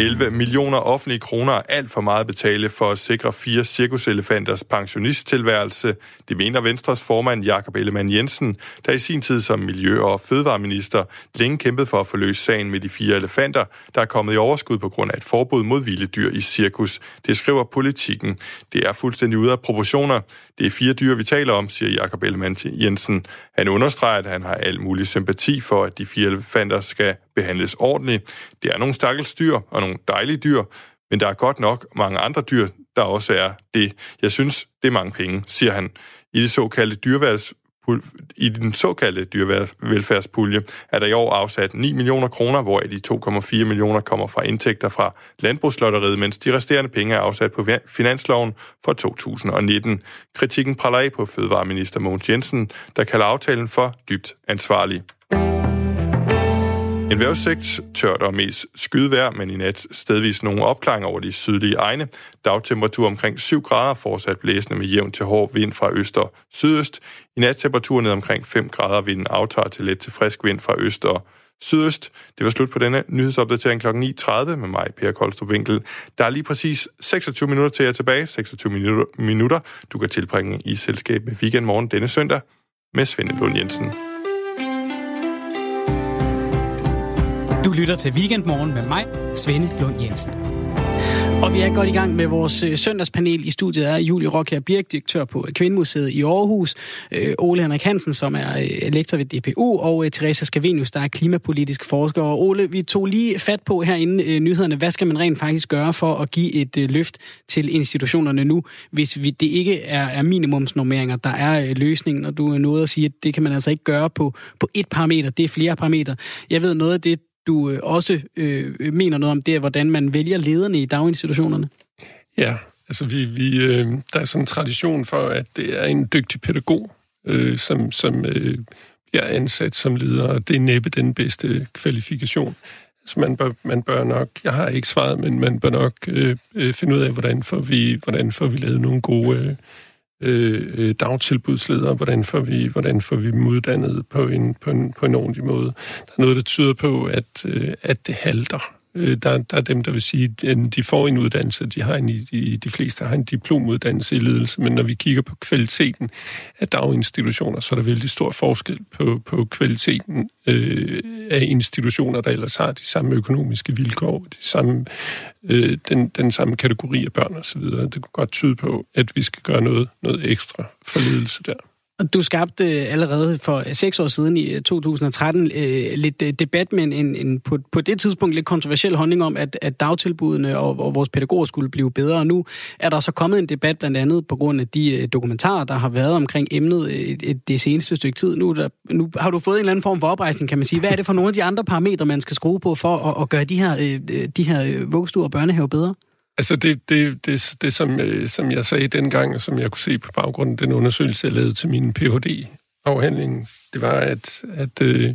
11 millioner offentlige kroner er alt for meget at betale for at sikre fire cirkuselefanters pensionisttilværelse. Det mener Venstres formand Jakob Ellemann Jensen, der i sin tid som miljø- og fødevareminister længe kæmpede for at få løst sagen med de fire elefanter, der er kommet i overskud på grund af et forbud mod vilde dyr i cirkus. Det skriver politikken. Det er fuldstændig ude af proportioner. Det er fire dyr, vi taler om, siger Jakob Ellemann Jensen. Han understreger, at han har al mulig sympati for, at de fire elefanter skal behandles ordentligt. Det er nogle stakkels dyr og nogle dejlige dyr, men der er godt nok mange andre dyr, der også er det. Jeg synes, det er mange penge, siger han. I det såkaldte dyreværds i den såkaldte dyrevelfærdspulje er der i år afsat 9 millioner kroner, hvoraf de 2,4 millioner kommer fra indtægter fra landbrugslotteriet, mens de resterende penge er afsat på finansloven for 2019. Kritikken praller af på Fødevareminister Mogens Jensen, der kalder aftalen for dybt ansvarlig. En vejrudsigt tørt og mest skydevejr, men i nat stedvis nogle opklaringer over de sydlige egne. Dagtemperatur omkring 7 grader, fortsat blæsende med jævn til hård vind fra øst og sydøst. I nat temperatur ned omkring 5 grader, vinden aftager til let til frisk vind fra øst og sydøst. Det var slut på denne nyhedsopdatering kl. 9.30 med mig, Per Koldstrup Winkel. Der er lige præcis 26 minutter til jer tilbage. 26 minutter, du kan tilbringe i selskab med Weekendmorgen denne søndag med Svende Lund Jensen. Du lytter til Weekendmorgen med mig, Svende Lund Jensen. Og vi er godt i gang med vores øh, søndagspanel. I studiet er Julie Rockher Birk, direktør på øh, Kvindemuseet i Aarhus, øh, Ole Henrik Hansen, som er lektor ved DPU, og Teresa Scavenius, der er klimapolitisk forsker. Og Ole, vi tog lige fat på herinde nyhederne. Hvad skal man rent faktisk gøre for at give et løft til institutionerne nu, hvis vi, det ikke er, er minimumsnormeringer, der er løsningen, og du er nået at sige, at det kan man altså ikke gøre på, på et parameter, det er flere parametre. Jeg ved noget af det, du øh, også øh, mener noget om, det er, hvordan man vælger lederne i daginstitutionerne. Ja, Altså, vi, vi, øh, der er sådan en tradition for, at det er en dygtig pædagog, øh, som, som øh, bliver ansat som leder, og det er næppe den bedste kvalifikation. Altså, man bør, man bør nok, jeg har ikke svaret, men man bør nok øh, øh, finde ud af, hvordan får vi, hvordan får vi lavet nogle gode øh, Øh, øh, dagtilbudsledere, hvordan får vi, hvordan får vi dem uddannet på en, på en, på en ordentlig måde. Der er noget, der tyder på, at, øh, at det halter Øh, der, der er dem, der vil sige, at de får en uddannelse, de har en, de, de fleste har en diplomuddannelse i ledelse, men når vi kigger på kvaliteten af daginstitutioner, så er der vældig stor forskel på, på kvaliteten øh, af institutioner, der ellers har de samme økonomiske vilkår, de samme, øh, den, den samme kategori af børn osv. Det kunne godt tyde på, at vi skal gøre noget, noget ekstra for ledelse der. Du skabte øh, allerede for øh, seks år siden i øh, 2013 øh, lidt debat med en, en på, på det tidspunkt lidt kontroversiel holdning om, at, at dagtilbudene og, og vores pædagoger skulle blive bedre. Og nu er der så kommet en debat blandt andet på grund af de dokumentarer, der har været omkring emnet et, det seneste stykke tid. Nu, der, nu har du fået en eller anden form for oprejsning, kan man sige. Hvad er det for nogle af de andre parametre, man skal skrue på for at, at gøre de her, de her vuggestuer og børnehave bedre? Altså det, det, det, det som, øh, som jeg sagde dengang, og som jeg kunne se på baggrunden af den undersøgelse, jeg lavede til min Ph.D.-afhandling, det var, at, at øh,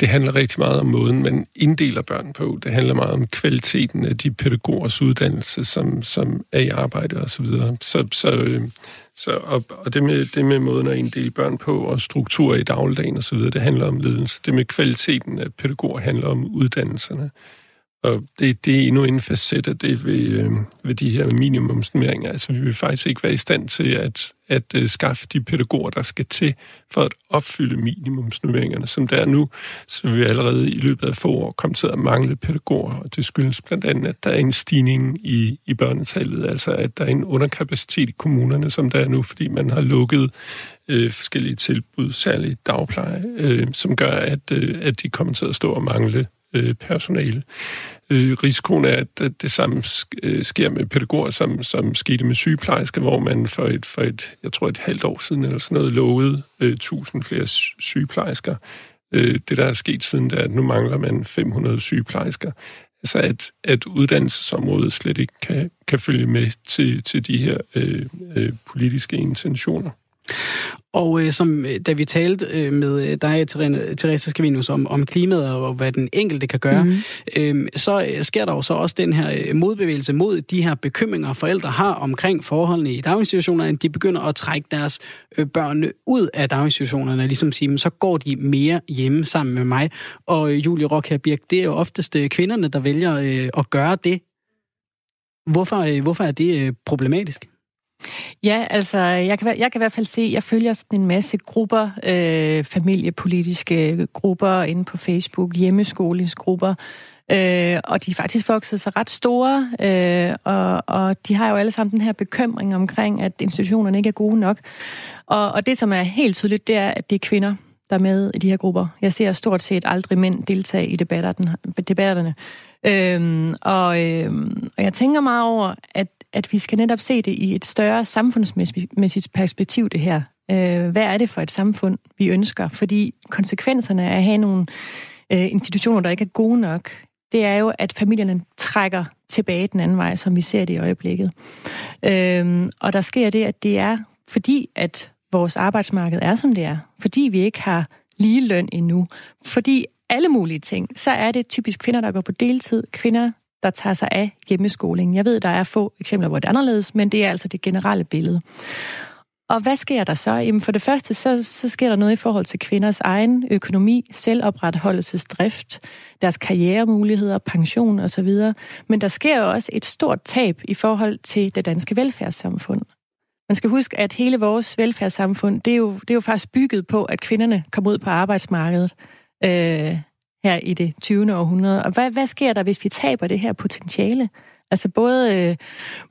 det handler rigtig meget om måden, man inddeler børn på. Det handler meget om kvaliteten af de pædagogers uddannelse, som, som er i arbejde osv. Så, videre. så, så, øh, så og, og det, med, det med måden at inddele børn på, og struktur i dagligdagen osv., det handler om ledelse. Det med kvaliteten af pædagoger handler om uddannelserne. Og det, det er endnu en facet af det ved, øh, ved de her minimumsnummeringer. Altså, vi vil faktisk ikke være i stand til at, at øh, skaffe de pædagoger, der skal til for at opfylde minimumsnummeringerne. Som der er nu, så vil vi allerede i løbet af få år komme til at mangle pædagoger, og det skyldes blandt andet, at der er en stigning i, i børnetallet, altså at der er en underkapacitet i kommunerne, som der er nu, fordi man har lukket øh, forskellige tilbud, særligt dagpleje, øh, som gør, at, øh, at de kommer til at stå og mangle øh, personale. Øh, risikoen er, at det samme øh, sker med pædagoger, som, som skete med sygeplejersker, hvor man for et, for et, jeg tror et halvt år siden eller sådan noget, lovede øh, 1000 flere sygeplejersker. Øh, det, der er sket siden, er, at nu mangler man 500 sygeplejersker. Altså, at, at uddannelsesområdet slet ikke kan, kan følge med til, til de her øh, øh, politiske intentioner. Og øh, som øh, da vi talte øh, med øh, dig, Teresa Skavinus, om, om klimaet og hvad den enkelte kan gøre, mm. øh, så sker der jo så også den her øh, modbevægelse mod de her bekymringer, forældre har omkring forholdene i daginstitutionerne. De begynder at trække deres øh, børn ud af daginstitutionerne, ligesom sige, så går de mere hjemme sammen med mig. Og øh, Julie Rock Birk, det er jo oftest øh, kvinderne, der vælger øh, at gøre det. Hvorfor, øh, hvorfor er det øh, problematisk? Ja, altså, jeg kan, jeg kan i hvert fald se, jeg følger sådan en masse grupper, øh, familiepolitiske grupper inde på Facebook, hjemmeskolingsgrupper, øh, og de er faktisk vokset sig ret store, øh, og, og de har jo alle sammen den her bekymring omkring, at institutionerne ikke er gode nok. Og, og det, som er helt tydeligt, det er, at det er kvinder, der er med i de her grupper. Jeg ser stort set aldrig mænd deltage i debatterne. debatterne. Øhm, og, øhm, og jeg tænker meget over, at at vi skal netop se det i et større samfundsmæssigt perspektiv, det her. Øh, hvad er det for et samfund, vi ønsker? Fordi konsekvenserne af at have nogle øh, institutioner, der ikke er gode nok, det er jo, at familierne trækker tilbage den anden vej, som vi ser det i øjeblikket. Øh, og der sker det, at det er fordi, at vores arbejdsmarked er, som det er. Fordi vi ikke har lige løn endnu. Fordi alle mulige ting, så er det typisk kvinder, der går på deltid, kvinder, der tager sig af hjemmeskolingen. Jeg ved, der er få eksempler, hvor det er anderledes, men det er altså det generelle billede. Og hvad sker der så? Jamen for det første, så, så sker der noget i forhold til kvinders egen økonomi, selvopretholdelsesdrift, deres karrieremuligheder, pension osv. Men der sker jo også et stort tab i forhold til det danske velfærdssamfund. Man skal huske, at hele vores velfærdssamfund, det er jo, det er jo faktisk bygget på, at kvinderne kommer ud på arbejdsmarkedet. Øh, her i det 20. århundrede. Og hvad, hvad sker der, hvis vi taber det her potentiale? Altså både, øh,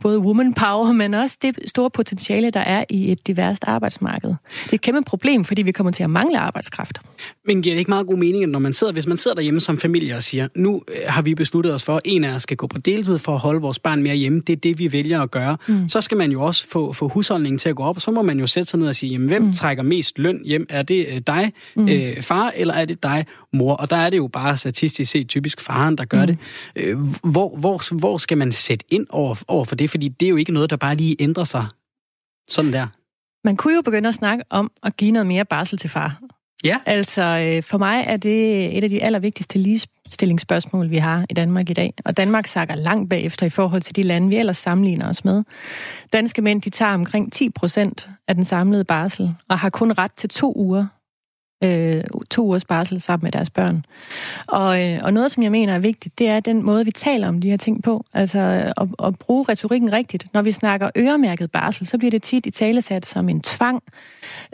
både woman power, men også det store potentiale, der er i et diverst arbejdsmarked. Det er et kæmpe problem, fordi vi kommer til at mangle arbejdskraft. Men giver det ikke meget god mening, når man sidder, hvis man sidder derhjemme som familie og siger, nu øh, har vi besluttet os for, at en af os skal gå på deltid for at holde vores barn mere hjemme. Det er det, vi vælger at gøre. Mm. Så skal man jo også få, få husholdningen til at gå op, og så må man jo sætte sig ned og sige, jamen, hvem mm. trækker mest løn hjem? Er det øh, dig, mm. øh, far, eller er det dig, mor? Og der er det jo bare statistisk set typisk faren, der gør mm. det. Øh, hvor, hvor, hvor skal man man sætte ind over, over for det? Fordi det er jo ikke noget, der bare lige ændrer sig sådan der. Man kunne jo begynde at snakke om at give noget mere barsel til far. Ja. Altså, øh, for mig er det et af de allervigtigste ligestillingsspørgsmål, vi har i Danmark i dag. Og Danmark sakker langt bagefter i forhold til de lande, vi ellers sammenligner os med. Danske mænd, de tager omkring 10 procent af den samlede barsel, og har kun ret til to uger øh, to ugers barsel sammen med deres børn. Og, øh, og noget, som jeg mener er vigtigt, det er den måde, vi taler om de her ting på. Altså øh, at, at bruge retorikken rigtigt. Når vi snakker øremærket barsel, så bliver det tit i talesat som en tvang,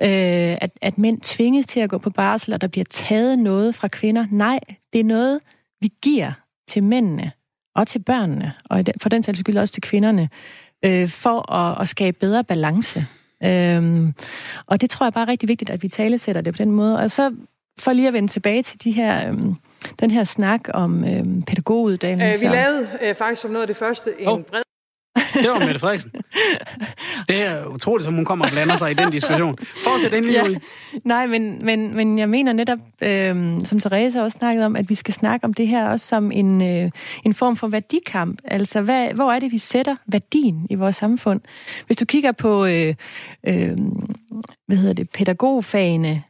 øh, at, at mænd tvinges til at gå på barsel, og der bliver taget noget fra kvinder. Nej, det er noget, vi giver til mændene og til børnene, og for den sags skyld også til kvinderne, øh, for at, at skabe bedre balance. Øhm, og det tror jeg bare er rigtig vigtigt, at vi talesætter det på den måde. Og så for lige at vende tilbage til de her, øhm, den her snak om øhm, pædagoguddannelse. Øh, vi lavede øh, faktisk som noget af det første en oh. bred det var Mette Frederiksen. Det er utroligt, som hun kommer og blander sig i den diskussion. Fortsæt endelig, ja. Nej, men, men, men jeg mener netop, øh, som Therese også snakkede om, at vi skal snakke om det her også som en, øh, en form for værdikamp. Altså, hvad, hvor er det, vi sætter værdien i vores samfund? Hvis du kigger på, øh, øh, hvad hedder det, pædagogfagene,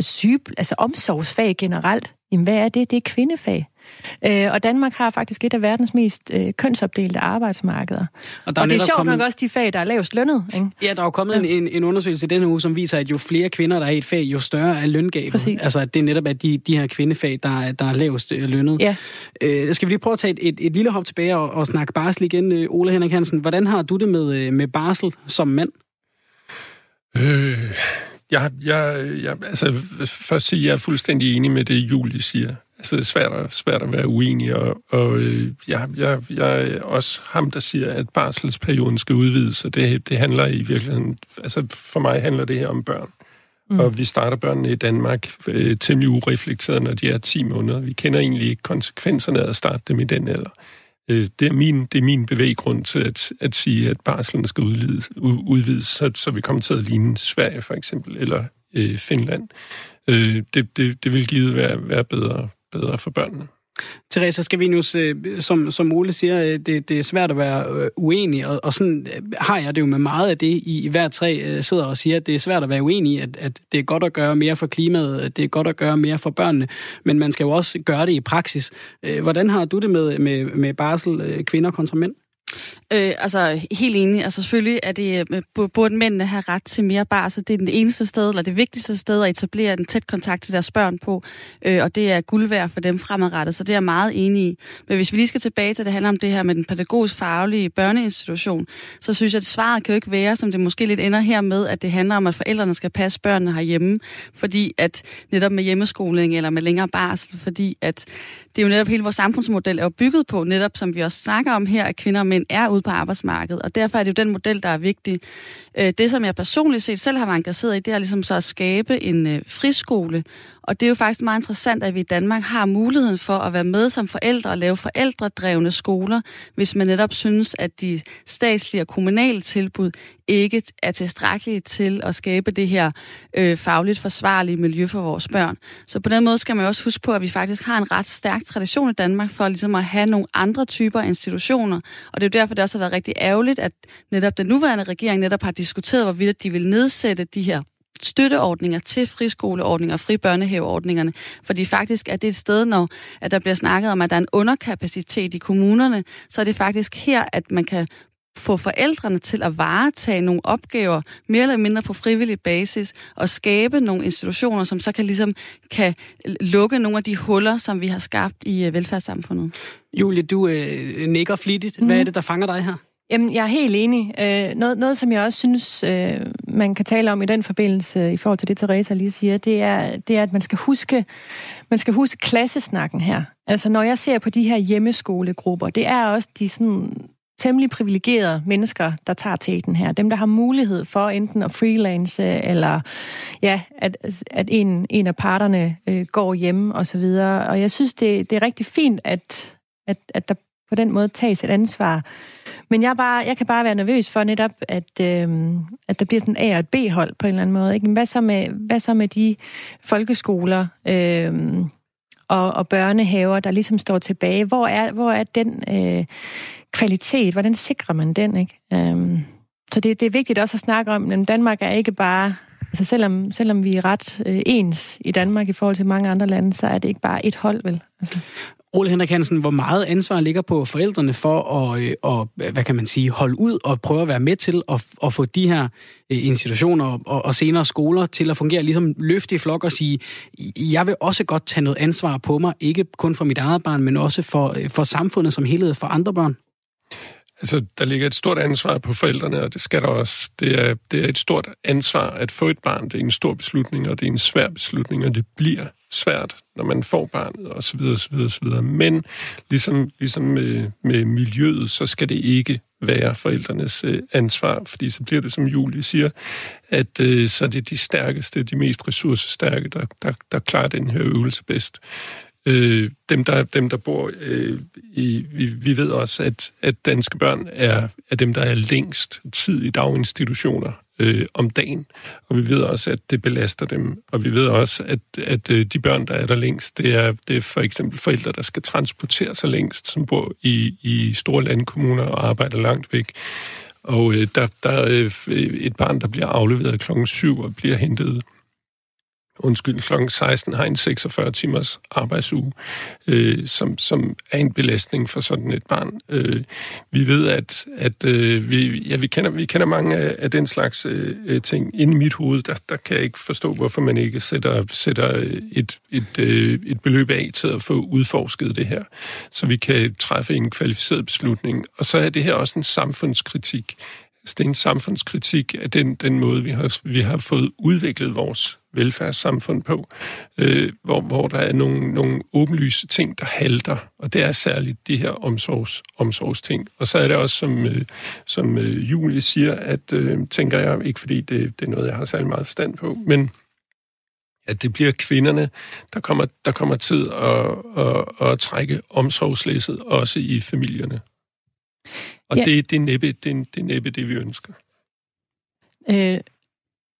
syge, altså omsorgsfag generelt, jamen hvad er det? Det er kvindefag. Øh, og Danmark har faktisk et af verdens mest øh, kønsopdelte arbejdsmarkeder. Og, der og det er sjovt kommet... nok også de fag, der er lavest lønnet. Ikke? Ja, der er jo kommet ja. en, en undersøgelse denne uge, som viser, at jo flere kvinder, der er i et fag, jo større er løngabet. Præcis. Altså, det er netop at de, de her kvindefag, der, er, der er lavest øh, lønnet. Ja. Øh, skal vi lige prøve at tage et, et, et lille hop tilbage og, og snakke barsel igen, øh, Ole Henrik Hansen. Hvordan har du det med, øh, med barsel som mand? Øh, jeg, jeg, jeg, altså, først sige, jeg er fuldstændig enig med det, Julie siger. Altså, det er svært at, svært at være uenig, og, og øh, jeg, jeg, jeg er også ham, der siger, at barselsperioden skal udvides, og det, det handler i virkeligheden, altså for mig handler det her om børn. Mm. Og vi starter børnene i Danmark øh, temmelig ureflekteret, når de er 10 måneder. Vi kender egentlig ikke konsekvenserne af at starte dem i den alder. Øh, det, er min, det er min bevæggrund til at, at sige, at barselen skal udvides, udvides så, så vi kommer til at ligne Sverige for eksempel, eller øh, Finland. Øh, det, det, det vil givet være, være bedre bedre for børnene. Teresa Scavenius, øh, som, som Ole siger, øh, det, det er svært at være øh, uenig, og, og sådan har jeg det jo med meget af det, I, i hver tre sidder og siger, at det er svært at være uenig i, at, at det er godt at gøre mere for klimaet, at det er godt at gøre mere for børnene, men man skal jo også gøre det i praksis. Hvordan har du det med, med, med barsel kvinder kontra mænd? Øh, altså, helt enig. Altså, selvfølgelig er det, øh, burde mændene have ret til mere barsel. Altså, det er den eneste sted, eller det vigtigste sted at etablere en tæt kontakt til deres børn på, øh, og det er guld værd for dem fremadrettet, så det er jeg meget enig i. Men hvis vi lige skal tilbage til, det handler om det her med den pædagogisk faglige børneinstitution, så synes jeg, at svaret kan jo ikke være, som det måske lidt ender her med, at det handler om, at forældrene skal passe børnene herhjemme, fordi at netop med hjemmeskoling eller med længere barsel, fordi at det er jo netop hele vores samfundsmodel er jo bygget på, netop som vi også snakker om her, at kvinder og mænd er ude på arbejdsmarkedet, og derfor er det jo den model, der er vigtig. Øh, det, som jeg personligt set selv har været engageret i, det er ligesom så at skabe en øh, friskole, og det er jo faktisk meget interessant, at vi i Danmark har muligheden for at være med som forældre og lave forældredrevne skoler, hvis man netop synes, at de statslige og kommunale tilbud ikke er tilstrækkelige til at skabe det her øh, fagligt forsvarlige miljø for vores børn. Så på den måde skal man også huske på, at vi faktisk har en ret stærk tradition i Danmark for ligesom at have nogle andre typer institutioner. Og det er jo derfor, det også har været rigtig ærgerligt, at netop den nuværende regering netop har diskuteret, hvorvidt de vil nedsætte de her støtteordninger til friskoleordninger og fribørnehaveordningerne, fordi faktisk er det et sted, når at der bliver snakket om, at der er en underkapacitet i kommunerne, så er det faktisk her, at man kan få forældrene til at varetage nogle opgaver mere eller mindre på frivillig basis og skabe nogle institutioner, som så kan ligesom kan lukke nogle af de huller, som vi har skabt i øh, velfærdssamfundet. Julie, du øh, nikker flittigt. Hvad mm. er det, der fanger dig her? Jamen, jeg er helt enig. Øh, noget, noget, som jeg også synes, øh, man kan tale om i den forbindelse, i forhold til det, Teresa lige siger, det er, det er at man skal huske, man skal huske klassesnakken her. Altså, når jeg ser på de her hjemmeskolegrupper, det er også de sådan temmelig privilegerede mennesker, der tager teten her. Dem, der har mulighed for enten at freelance, eller ja, at, at en, en af parterne øh, går hjem og så videre. Og jeg synes, det, det er rigtig fint, at, at, at der på den måde tages et ansvar. Men jeg, bare, jeg kan bare være nervøs for netop, at, øh, at der bliver sådan et A- og et B-hold på en eller anden måde. Ikke? Men hvad, så med, hvad så med de folkeskoler øh, og, og børnehaver, der ligesom står tilbage? Hvor er, hvor er den... Øh, kvalitet, hvordan sikrer man den, ikke? Øh, så det, det er vigtigt også at snakke om, at Danmark er ikke bare Altså selvom, selvom vi er ret øh, ens i Danmark i forhold til mange andre lande, så er det ikke bare et hold, vel? Altså. Ole Henrik Hansen, hvor meget ansvar ligger på forældrene for at, øh, og, øh, hvad kan man sige, holde ud og prøve at være med til at, at få de her øh, institutioner og, og senere skoler til at fungere, ligesom løfte i flok og sige, jeg vil også godt tage noget ansvar på mig, ikke kun for mit eget barn, men også for, for samfundet som helhed, for andre børn? Altså, der ligger et stort ansvar på forældrene, og det skal der også. Det er, det er et stort ansvar at få et barn. Det er en stor beslutning, og det er en svær beslutning, og det bliver svært, når man får barnet, og så videre, så videre, så videre. Men ligesom, ligesom med, med miljøet, så skal det ikke være forældrenes øh, ansvar, fordi så bliver det, som Julie siger, at øh, så er det de stærkeste, de mest ressourcestærke, der, der, der klarer den her øvelse bedst. Øh, dem, der, dem, der bor øh, i... Vi, vi ved også, at, at danske børn er, er dem, der er længst tid i daginstitutioner øh, om dagen. Og vi ved også, at det belaster dem. Og vi ved også, at, at øh, de børn, der er der længst, det er, det er for eksempel forældre, der skal transportere sig længst, som bor i, i store landkommuner og arbejder langt væk. Og øh, der, der er øh, et barn, der bliver afleveret klokken 7 og bliver hentet undskyld, kl. 16 har en 46 timers arbejdsuge, øh, som, som er en belastning for sådan et barn. Øh, vi ved, at, at øh, vi, ja, vi, kender, vi kender mange af, af den slags øh, øh, ting. Inde i mit hoved, der, der kan jeg ikke forstå, hvorfor man ikke sætter, sætter et, et, øh, et beløb af til at få udforsket det her, så vi kan træffe en kvalificeret beslutning. Og så er det her også en samfundskritik. Det er en samfundskritik af den, den måde, vi har, vi har fået udviklet vores velfærdssamfund på, øh, hvor, hvor der er nogle, nogle åbenlyse ting, der halter, og det er særligt de her omsorgs, omsorgsting. Og så er det også, som, øh, som øh, Julie siger, at øh, tænker jeg, ikke fordi det, det er noget, jeg har særlig meget forstand på, men at det bliver kvinderne, der kommer, der kommer tid at, at, at trække omsorgslæsset, også i familierne. Og ja. det, det, er næppe, det, er, det er næppe det, vi ønsker. Øh,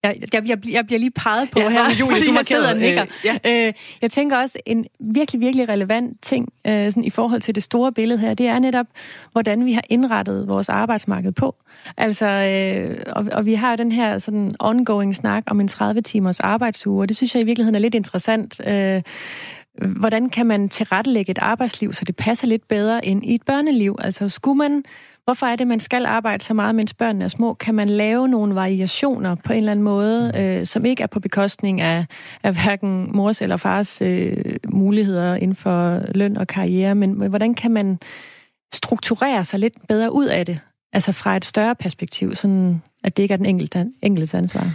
jeg, jeg, jeg, jeg bliver lige peget på ja, her, Julie, du jeg sidder og nikker. Øh, ja. øh, jeg tænker også, en virkelig, virkelig relevant ting øh, sådan i forhold til det store billede her, det er netop, hvordan vi har indrettet vores arbejdsmarked på. Altså, øh, og, og vi har den her sådan ongoing snak om en 30-timers arbejdsuge, og det synes jeg i virkeligheden er lidt interessant. Øh, hvordan kan man tilrettelægge et arbejdsliv, så det passer lidt bedre ind i et børneliv? Altså, skulle man Hvorfor er det, man skal arbejde så meget, mens børnene er små? Kan man lave nogle variationer på en eller anden måde, øh, som ikke er på bekostning af, af hverken mors eller fars øh, muligheder inden for løn og karriere, men hvordan kan man strukturere sig lidt bedre ud af det? Altså fra et større perspektiv, sådan at det ikke er den enkelte, enkelte ansvar.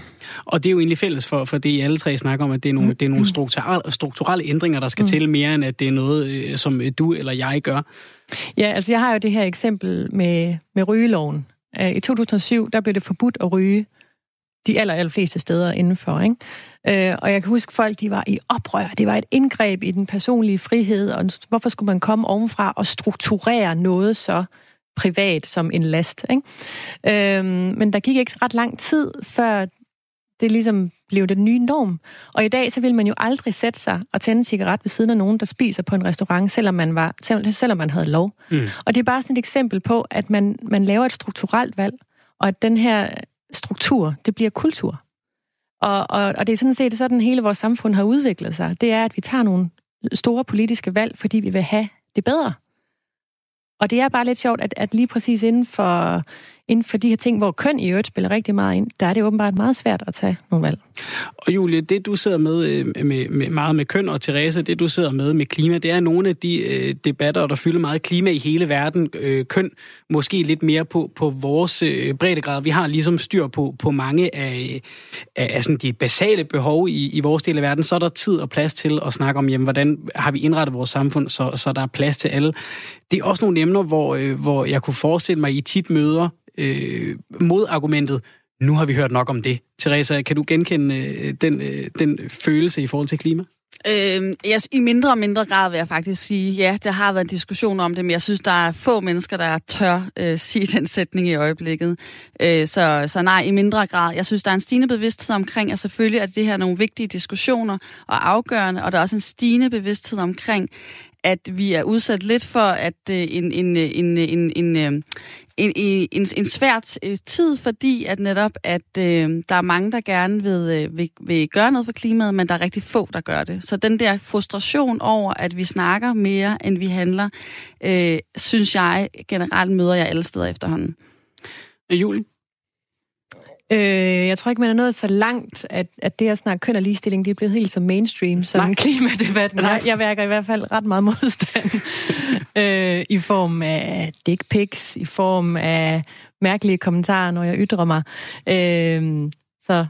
Og det er jo egentlig fælles for, for det, I alle tre snakker om, at det er nogle, mm. det er nogle strukturelle, strukturelle ændringer, der skal mm. til mere, end at det er noget, øh, som du eller jeg gør. Ja, altså jeg har jo det her eksempel med, med rygeloven. Øh, I 2007, der blev det forbudt at ryge de aller, aller fleste steder indenfor. Ikke? Øh, og jeg kan huske, folk de var i oprør. Det var et indgreb i den personlige frihed, og hvorfor skulle man komme ovenfra og strukturere noget så privat som en last. Ikke? Øhm, men der gik ikke ret lang tid, før det ligesom blev den nye norm. Og i dag, så vil man jo aldrig sætte sig og tænde en cigaret ved siden af nogen, der spiser på en restaurant, selvom man, var, selvom man havde lov. Mm. Og det er bare sådan et eksempel på, at man, man laver et strukturelt valg, og at den her struktur, det bliver kultur. Og, og, og det er sådan set sådan, hele vores samfund har udviklet sig. Det er, at vi tager nogle store politiske valg, fordi vi vil have det bedre. Og det er bare lidt sjovt, at, at lige præcis inden for inden for de her ting, hvor køn i øvrigt spiller rigtig meget ind, der er det åbenbart meget svært at tage nogle valg. Og Julie, det du sidder med, øh, med, med meget med køn, og Therese, det du sidder med med klima, det er nogle af de øh, debatter, der fylder meget klima i hele verden. Øh, køn måske lidt mere på, på vores øh, breddegrad. Vi har ligesom styr på, på mange af, af, af sådan de basale behov i, i vores del af verden. Så er der tid og plads til at snakke om, jamen, hvordan har vi indrettet vores samfund, så, så der er plads til alle. Det er også nogle emner, hvor, øh, hvor jeg kunne forestille mig, at I tit møder øh, modargumentet, nu har vi hørt nok om det. Teresa, kan du genkende øh, den, øh, den følelse i forhold til klima? Øh, jeg, I mindre og mindre grad vil jeg faktisk sige, ja, der har været en diskussion om det, men jeg synes, der er få mennesker, der tør øh, sige den sætning i øjeblikket. Øh, så, så nej, i mindre grad. Jeg synes, der er en stigende bevidsthed omkring, at selvfølgelig er det her nogle vigtige diskussioner og afgørende, og der er også en stigende bevidsthed omkring, at vi er udsat lidt for at øh, en, en, øh, en, øh, en, en, en, en, en, svær øh, tid, fordi at netop, at øh, der er mange, der gerne vil, øh, vil, vil gøre noget for klimaet, men der er rigtig få, der gør det. Så den der frustration over, at vi snakker mere, end vi handler, øh, synes jeg generelt møder jeg alle steder efterhånden. Øh, Julie? Øh, jeg tror ikke, man er nået så langt, at, at det at snakke køn og ligestilling, det er blevet helt så mainstream som Nej. klimadebatten. Nej. Jeg værker i hvert fald ret meget modstand øh, i form af dick pics, i form af mærkelige kommentarer, når jeg ytrer mig. Øh, så,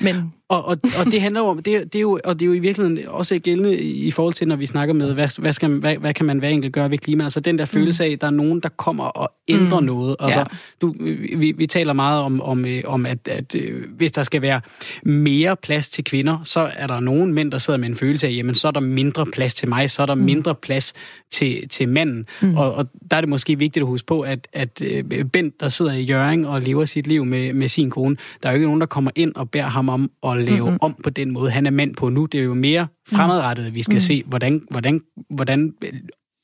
men og, og, og det handler om, det, det er jo, og det er jo i virkeligheden også gældende i forhold til, når vi snakker med, hvad, hvad, skal, hvad, hvad kan man hver enkelt gøre ved klima? Altså den der mm. følelse af, at der er nogen, der kommer og ændrer mm. noget. Altså, ja. du, vi, vi taler meget om, om, øh, om at, at øh, hvis der skal være mere plads til kvinder, så er der nogen mænd, der sidder med en følelse af, jamen så er der mindre plads til mig, så er der mm. mindre plads til, til manden. Mm. Og, og der er det måske vigtigt at huske på, at, at øh, Bent, der sidder i Jøring og lever sit liv med, med sin kone, der er jo ikke nogen, der kommer ind og beder ham om at lave mm-hmm. om på den måde, han er mand på nu. Det er jo mere fremadrettet, at vi skal mm. se, hvordan, hvordan, hvordan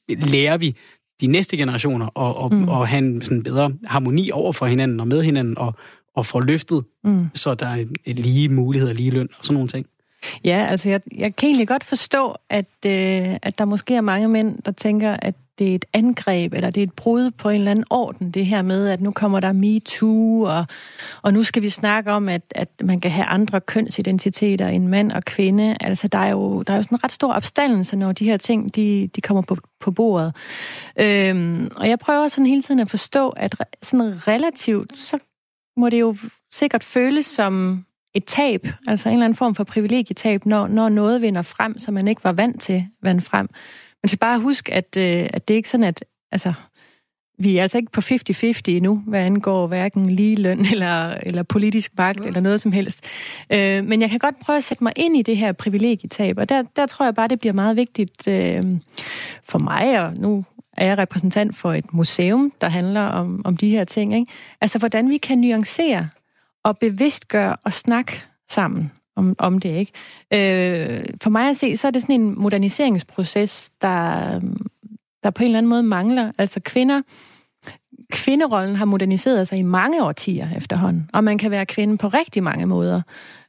lærer vi de næste generationer og, og, mm. og have en sådan bedre harmoni over for hinanden og med hinanden og, og få løftet, mm. så der er lige muligheder, lige løn og sådan nogle ting. Ja, altså jeg, jeg kan egentlig godt forstå, at, øh, at der måske er mange mænd, der tænker, at det er et angreb, eller det er et brud på en eller anden orden, det her med, at nu kommer der MeToo, og, og nu skal vi snakke om, at, at man kan have andre kønsidentiteter end mand og kvinde. Altså, der er jo, der er jo sådan en ret stor opstandelse, når de her ting, de, de kommer på, på bordet. Øhm, og jeg prøver sådan hele tiden at forstå, at sådan relativt, så må det jo sikkert føles som et tab, altså en eller anden form for privilegietab, når, når noget vinder frem, som man ikke var vant til vand frem. Man skal bare huske, at, øh, at det er ikke sådan, at altså, vi er altså ikke på 50-50 endnu, hvad angår hverken lige løn eller, eller politisk magt ja. eller noget som helst. Øh, men jeg kan godt prøve at sætte mig ind i det her privilegietab, og der, der tror jeg bare, det bliver meget vigtigt øh, for mig, og nu er jeg repræsentant for et museum, der handler om, om de her ting. Ikke? Altså, hvordan vi kan nuancere og bevidstgøre og snakke sammen om, om det, ikke? Øh, for mig at se, så er det sådan en moderniseringsproces, der, der på en eller anden måde mangler. Altså kvinder, kvinderollen har moderniseret sig i mange årtier efterhånden, og man kan være kvinde på rigtig mange måder.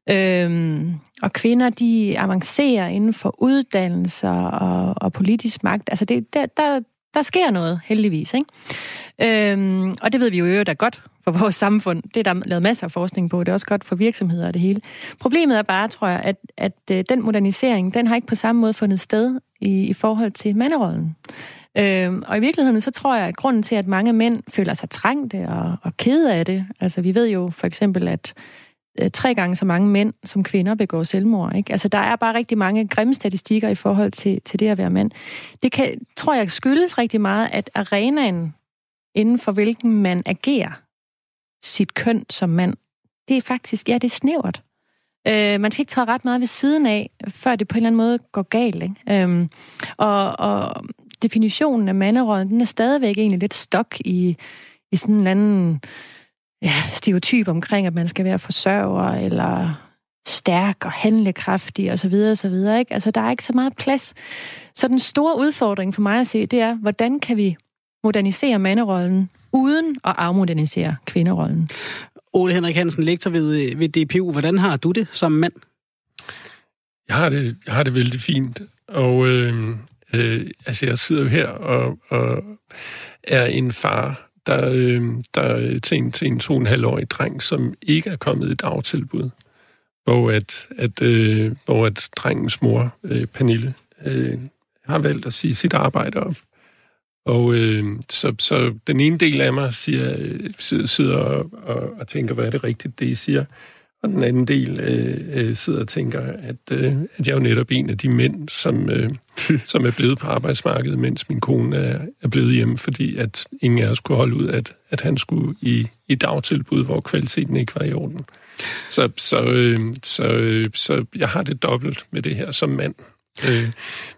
Øhm, og kvinder, de avancerer inden for uddannelser og, og politisk magt. Altså, det, der, der, der sker noget, heldigvis. Ikke? Øhm, og det ved vi jo øvrigt er godt for vores samfund. Det er der lavet masser af forskning på. Det er også godt for virksomheder og det hele. Problemet er bare, tror jeg, at, at øh, den modernisering, den har ikke på samme måde fundet sted i, i forhold til manderollen. Øhm, og i virkeligheden, så tror jeg, at grunden til, at mange mænd føler sig trængte og, og kede af det, altså vi ved jo for eksempel, at øh, tre gange så mange mænd som kvinder begår selvmord. Ikke? Altså, der er bare rigtig mange grimme statistikker i forhold til, til det at være mand. Det kan, tror jeg skyldes rigtig meget, at arenaen, inden for hvilken man agerer sit køn som mand, det er faktisk, ja, det er snævert. Øh, man skal ikke træde ret meget ved siden af, før det på en eller anden måde går galt. Ikke? Øhm, og, og definitionen af manderollen, den er stadigvæk egentlig lidt stok i, i sådan en anden ja, stereotyp omkring, at man skal være forsørger, eller stærk og handlekraftig osv. videre, Ikke? Altså, der er ikke så meget plads. Så den store udfordring for mig at se, det er, hvordan kan vi modernisere manderollen, uden at afmodernisere kvinderollen? Ole Henrik Hansen, lektor ved, ved DPU. Hvordan har du det som mand? Jeg har det, jeg har det vældig fint. Og øh, øh, altså, jeg sidder jo her og, og er en far, der, øh, der til en, til en to og en halvårig dreng, som ikke er kommet i dagtilbud, hvor at, at, øh, hvor at drengens mor, øh, Pernille, øh, har valgt at sige sit arbejde op. Og øh, så, så den ene del af mig siger, øh, sidder og, og, og tænker, hvad er det rigtigt, det I siger? Og den anden del øh, øh, sidder og tænker, at, øh, at jeg er jo netop en af de mænd, som, øh, som er blevet på arbejdsmarkedet, mens min kone er, er blevet hjemme, fordi at ingen af os kunne holde ud, at, at han skulle i, i dagtilbud, hvor kvaliteten ikke var i orden. Så, så, øh, så, øh, så jeg har det dobbelt med det her som mand. Øh,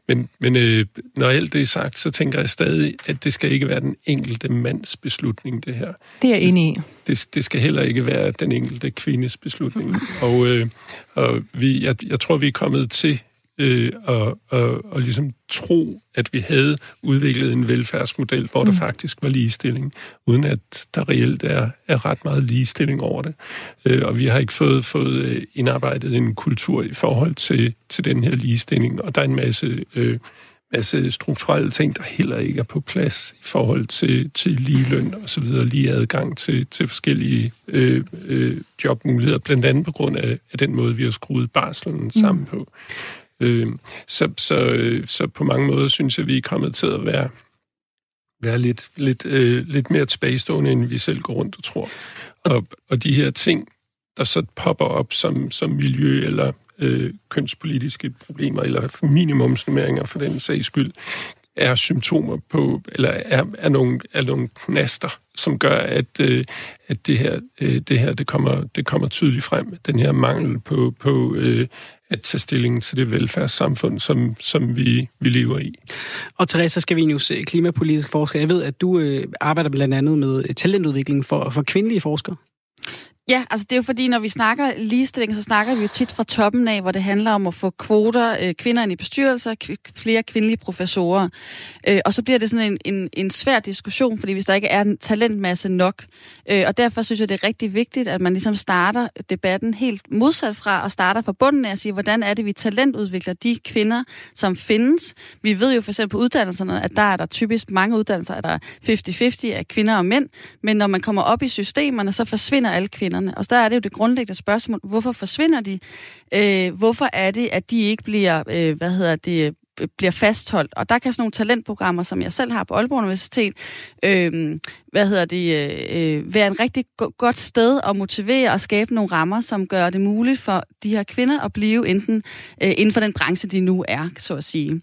men men øh, når alt det er sagt, så tænker jeg stadig, at det skal ikke være den enkelte mands beslutning, det her. Det er jeg enig i. Det, det skal heller ikke være den enkelte kvindes beslutning. Og, øh, og vi, jeg, jeg tror, vi er kommet til øh, og, og, og ligesom tro, at vi havde udviklet en velfærdsmodel, hvor mm. der faktisk var ligestilling, uden at der reelt er, er ret meget ligestilling over det. Øh, og vi har ikke fået, fået øh, indarbejdet en kultur i forhold til, til den her ligestilling, og der er en masse... Øh, masse strukturelle ting, der heller ikke er på plads i forhold til, til lige løn og så videre, lige adgang til, til forskellige øh, øh, jobmuligheder, blandt andet på grund af, af den måde, vi har skruet barslen sammen mm. på. Øh, så, så, øh, så på mange måder synes jeg, vi er kommet til at være, være lidt, lidt, øh, lidt mere tilbagestående, end vi selv går rundt og tror. Og, og de her ting, der så popper op som, som miljø eller øh, kønspolitiske problemer, eller minimumsnummeringer for den sags skyld, er symptomer på, eller er, er, nogle, er nogle knaster, som gør, at, øh, at det her, øh, det, her det, kommer, det kommer tydeligt frem. Den her mangel på, på øh, at tage stilling til det velfærdssamfund, som, som vi, vi lever i. Og Teresa Scavenius, klimapolitisk forsker, jeg ved, at du øh, arbejder blandt andet med talentudvikling for, for kvindelige forskere. Ja, altså det er jo fordi, når vi snakker ligestilling, så snakker vi jo tit fra toppen af, hvor det handler om at få kvoter, øh, kvinder ind i bestyrelser, kv- flere kvindelige professorer. Øh, og så bliver det sådan en, en, en svær diskussion, fordi hvis der ikke er en talentmasse nok. Øh, og derfor synes jeg, det er rigtig vigtigt, at man ligesom starter debatten helt modsat fra, og starter fra bunden af at sige, hvordan er det, vi talentudvikler de kvinder, som findes. Vi ved jo for eksempel på uddannelserne, at der er der typisk mange uddannelser, at der er 50-50 af kvinder og mænd, men når man kommer op i systemerne, så forsvinder alle kvinder kvinderne. Og så er det jo det grundlæggende spørgsmål, hvorfor forsvinder de? Øh, hvorfor er det, at de ikke bliver, øh, hvad hedder det, øh, bliver fastholdt. Og der kan sådan nogle talentprogrammer, som jeg selv har på Aalborg Universitet, øh, hvad hedder det, øh, øh, være en rigtig go- godt sted at motivere og skabe nogle rammer, som gør det muligt for de her kvinder at blive enten øh, inden for den branche, de nu er, så at sige.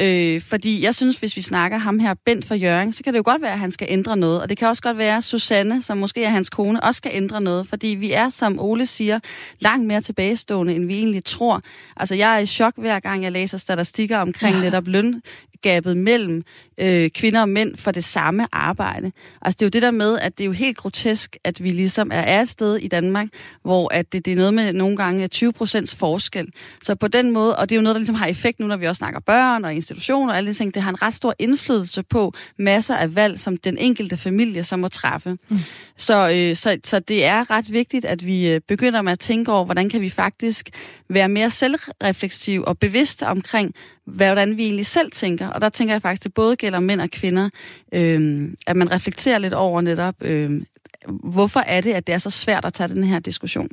Øh, fordi jeg synes, hvis vi snakker ham her, Bent for Jørgen, så kan det jo godt være, at han skal ændre noget. Og det kan også godt være, at Susanne, som måske er hans kone, også skal ændre noget. Fordi vi er, som Ole siger, langt mere tilbagestående, end vi egentlig tror. Altså, jeg er i chok hver gang, jeg læser statistikker omkring ja. netop løn, gabet mellem øh, kvinder og mænd for det samme arbejde. Altså det er jo det der med, at det er jo helt grotesk, at vi ligesom er et sted i Danmark, hvor at det, det er noget med nogle gange 20 procents forskel. Så på den måde, og det er jo noget, der ligesom har effekt nu, når vi også snakker børn og institutioner og alle de ting, det har en ret stor indflydelse på masser af valg, som den enkelte familie så må træffe. Mm. Så, øh, så, så det er ret vigtigt, at vi øh, begynder med at tænke over, hvordan kan vi faktisk være mere selvrefleksiv og bevidste omkring, hvordan vi egentlig selv tænker. Og der tænker jeg faktisk, at det både gælder mænd og kvinder, øh, at man reflekterer lidt over netop, øh, hvorfor er det, at det er så svært at tage den her diskussion?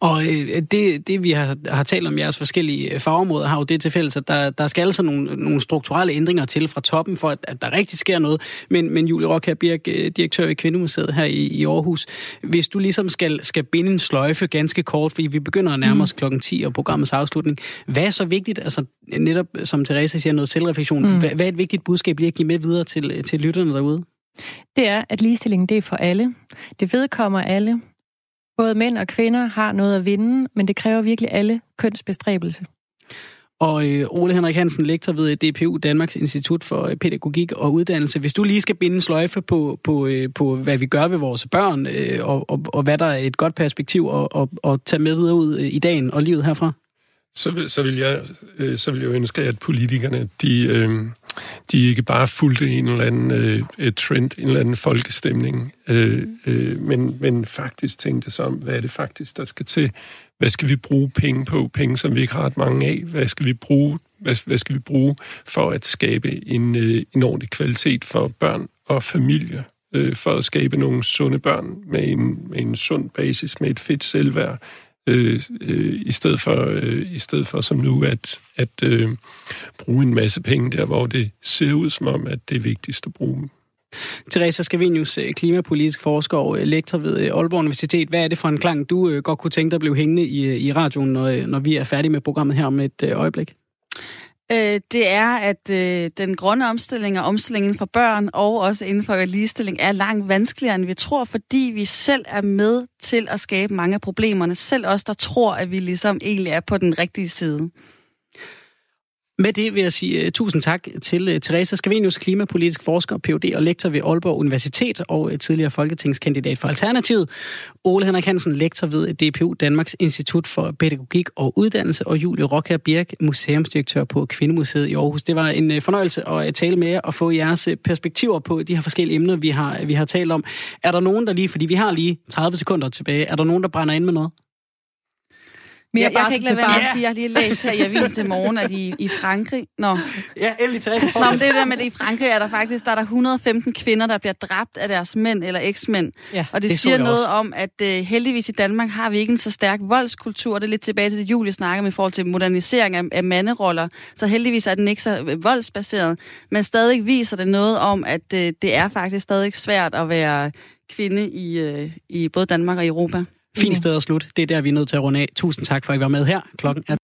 Og øh, det, det, vi har, har talt om jeres forskellige fagområder, har jo det til fælles, at der, der skal altså nogle, nogle strukturelle ændringer til fra toppen, for at, at der rigtig sker noget. Men, men Julie Rock Birk, øh, direktør ved Kvindemuseet her i, i Aarhus, hvis du ligesom skal, skal binde en sløjfe ganske kort, fordi vi begynder at nærme os mm. klokken 10 og programmets afslutning, hvad er så vigtigt, altså netop som Therese siger, noget selvreflektion, mm. hvad, hvad er et vigtigt budskab lige at give med videre til, til lytterne derude? Det er, at ligestillingen det er for alle. Det vedkommer alle. Både mænd og kvinder har noget at vinde, men det kræver virkelig alle kønsbestræbelse. Og øh, Ole Henrik Hansen, lektor ved DPU, Danmarks Institut for øh, Pædagogik og Uddannelse. Hvis du lige skal binde sløjfe på, på, øh, på hvad vi gør ved vores børn, øh, og, og, og hvad der er et godt perspektiv at, at, at tage med videre ud i dagen og livet herfra? Så vil, så vil, jeg, øh, så vil jeg ønske, at politikerne, de, øh, de ikke bare fulgte en eller anden øh, trend, en eller anden folkestemning, øh, øh, men, men faktisk tænkte sig om, hvad er det faktisk, der skal til? Hvad skal vi bruge penge på? Penge, som vi ikke har ret mange af. Hvad skal vi bruge, hvad, hvad skal vi bruge for at skabe en, øh, en ordentlig kvalitet for børn og familie? Øh, for at skabe nogle sunde børn med en, med en sund basis, med et fedt selvværd, øh, øh, i, stedet for, øh, i stedet for som nu at, at øh, bruge en masse penge der, hvor det ser ud som om, at det er vigtigst at bruge dem. Teresa Scavenius, øh, klimapolitisk forsker og lektor ved øh, Aalborg Universitet. Hvad er det for en klang, du øh, godt kunne tænke dig at blive hængende i, i radioen, når, når vi er færdige med programmet her om et øjeblik? Øh, det er, at øh, den grønne omstilling og omstillingen for børn og også inden for ligestilling er langt vanskeligere, end vi tror, fordi vi selv er med til at skabe mange af problemerne. Selv os, der tror, at vi ligesom egentlig er på den rigtige side. Med det vil jeg sige uh, tusind tak til øh, uh, Teresa Skavenius, klimapolitisk forsker, Ph.D. og lektor ved Aalborg Universitet og uh, tidligere folketingskandidat for Alternativet. Ole Henrik Hansen, lektor ved DPU, Danmarks Institut for Pædagogik og Uddannelse, og Julie Rocker Birk, museumsdirektør på Kvindemuseet i Aarhus. Det var en uh, fornøjelse at tale med jer og få jeres perspektiver på de her forskellige emner, vi har, vi har talt om. Er der nogen, der lige, fordi vi har lige 30 sekunder tilbage, er der nogen, der brænder ind med noget? Mere jeg, jeg kan ikke lade være med at sige, jeg har lige læst her i avisen til morgen, at i, i Frankrig... Nå. Ja, endelig til Nå, men det der med, at i Frankrig er der faktisk der er der 115 kvinder, der bliver dræbt af deres mænd eller eksmænd. Ja, og det, det siger noget også. om, at uh, heldigvis i Danmark har vi ikke en så stærk voldskultur. Det er lidt tilbage til det, Julie snakker om i forhold til modernisering af, af manderoller. Så heldigvis er den ikke så øh, voldsbaseret. Men stadig viser det noget om, at uh, det er faktisk stadig svært at være kvinde i, uh, i både Danmark og Europa. Fint sted at slutte. Det er der, vi er nødt til at runde af. Tusind tak for, at I var med her. Klokken er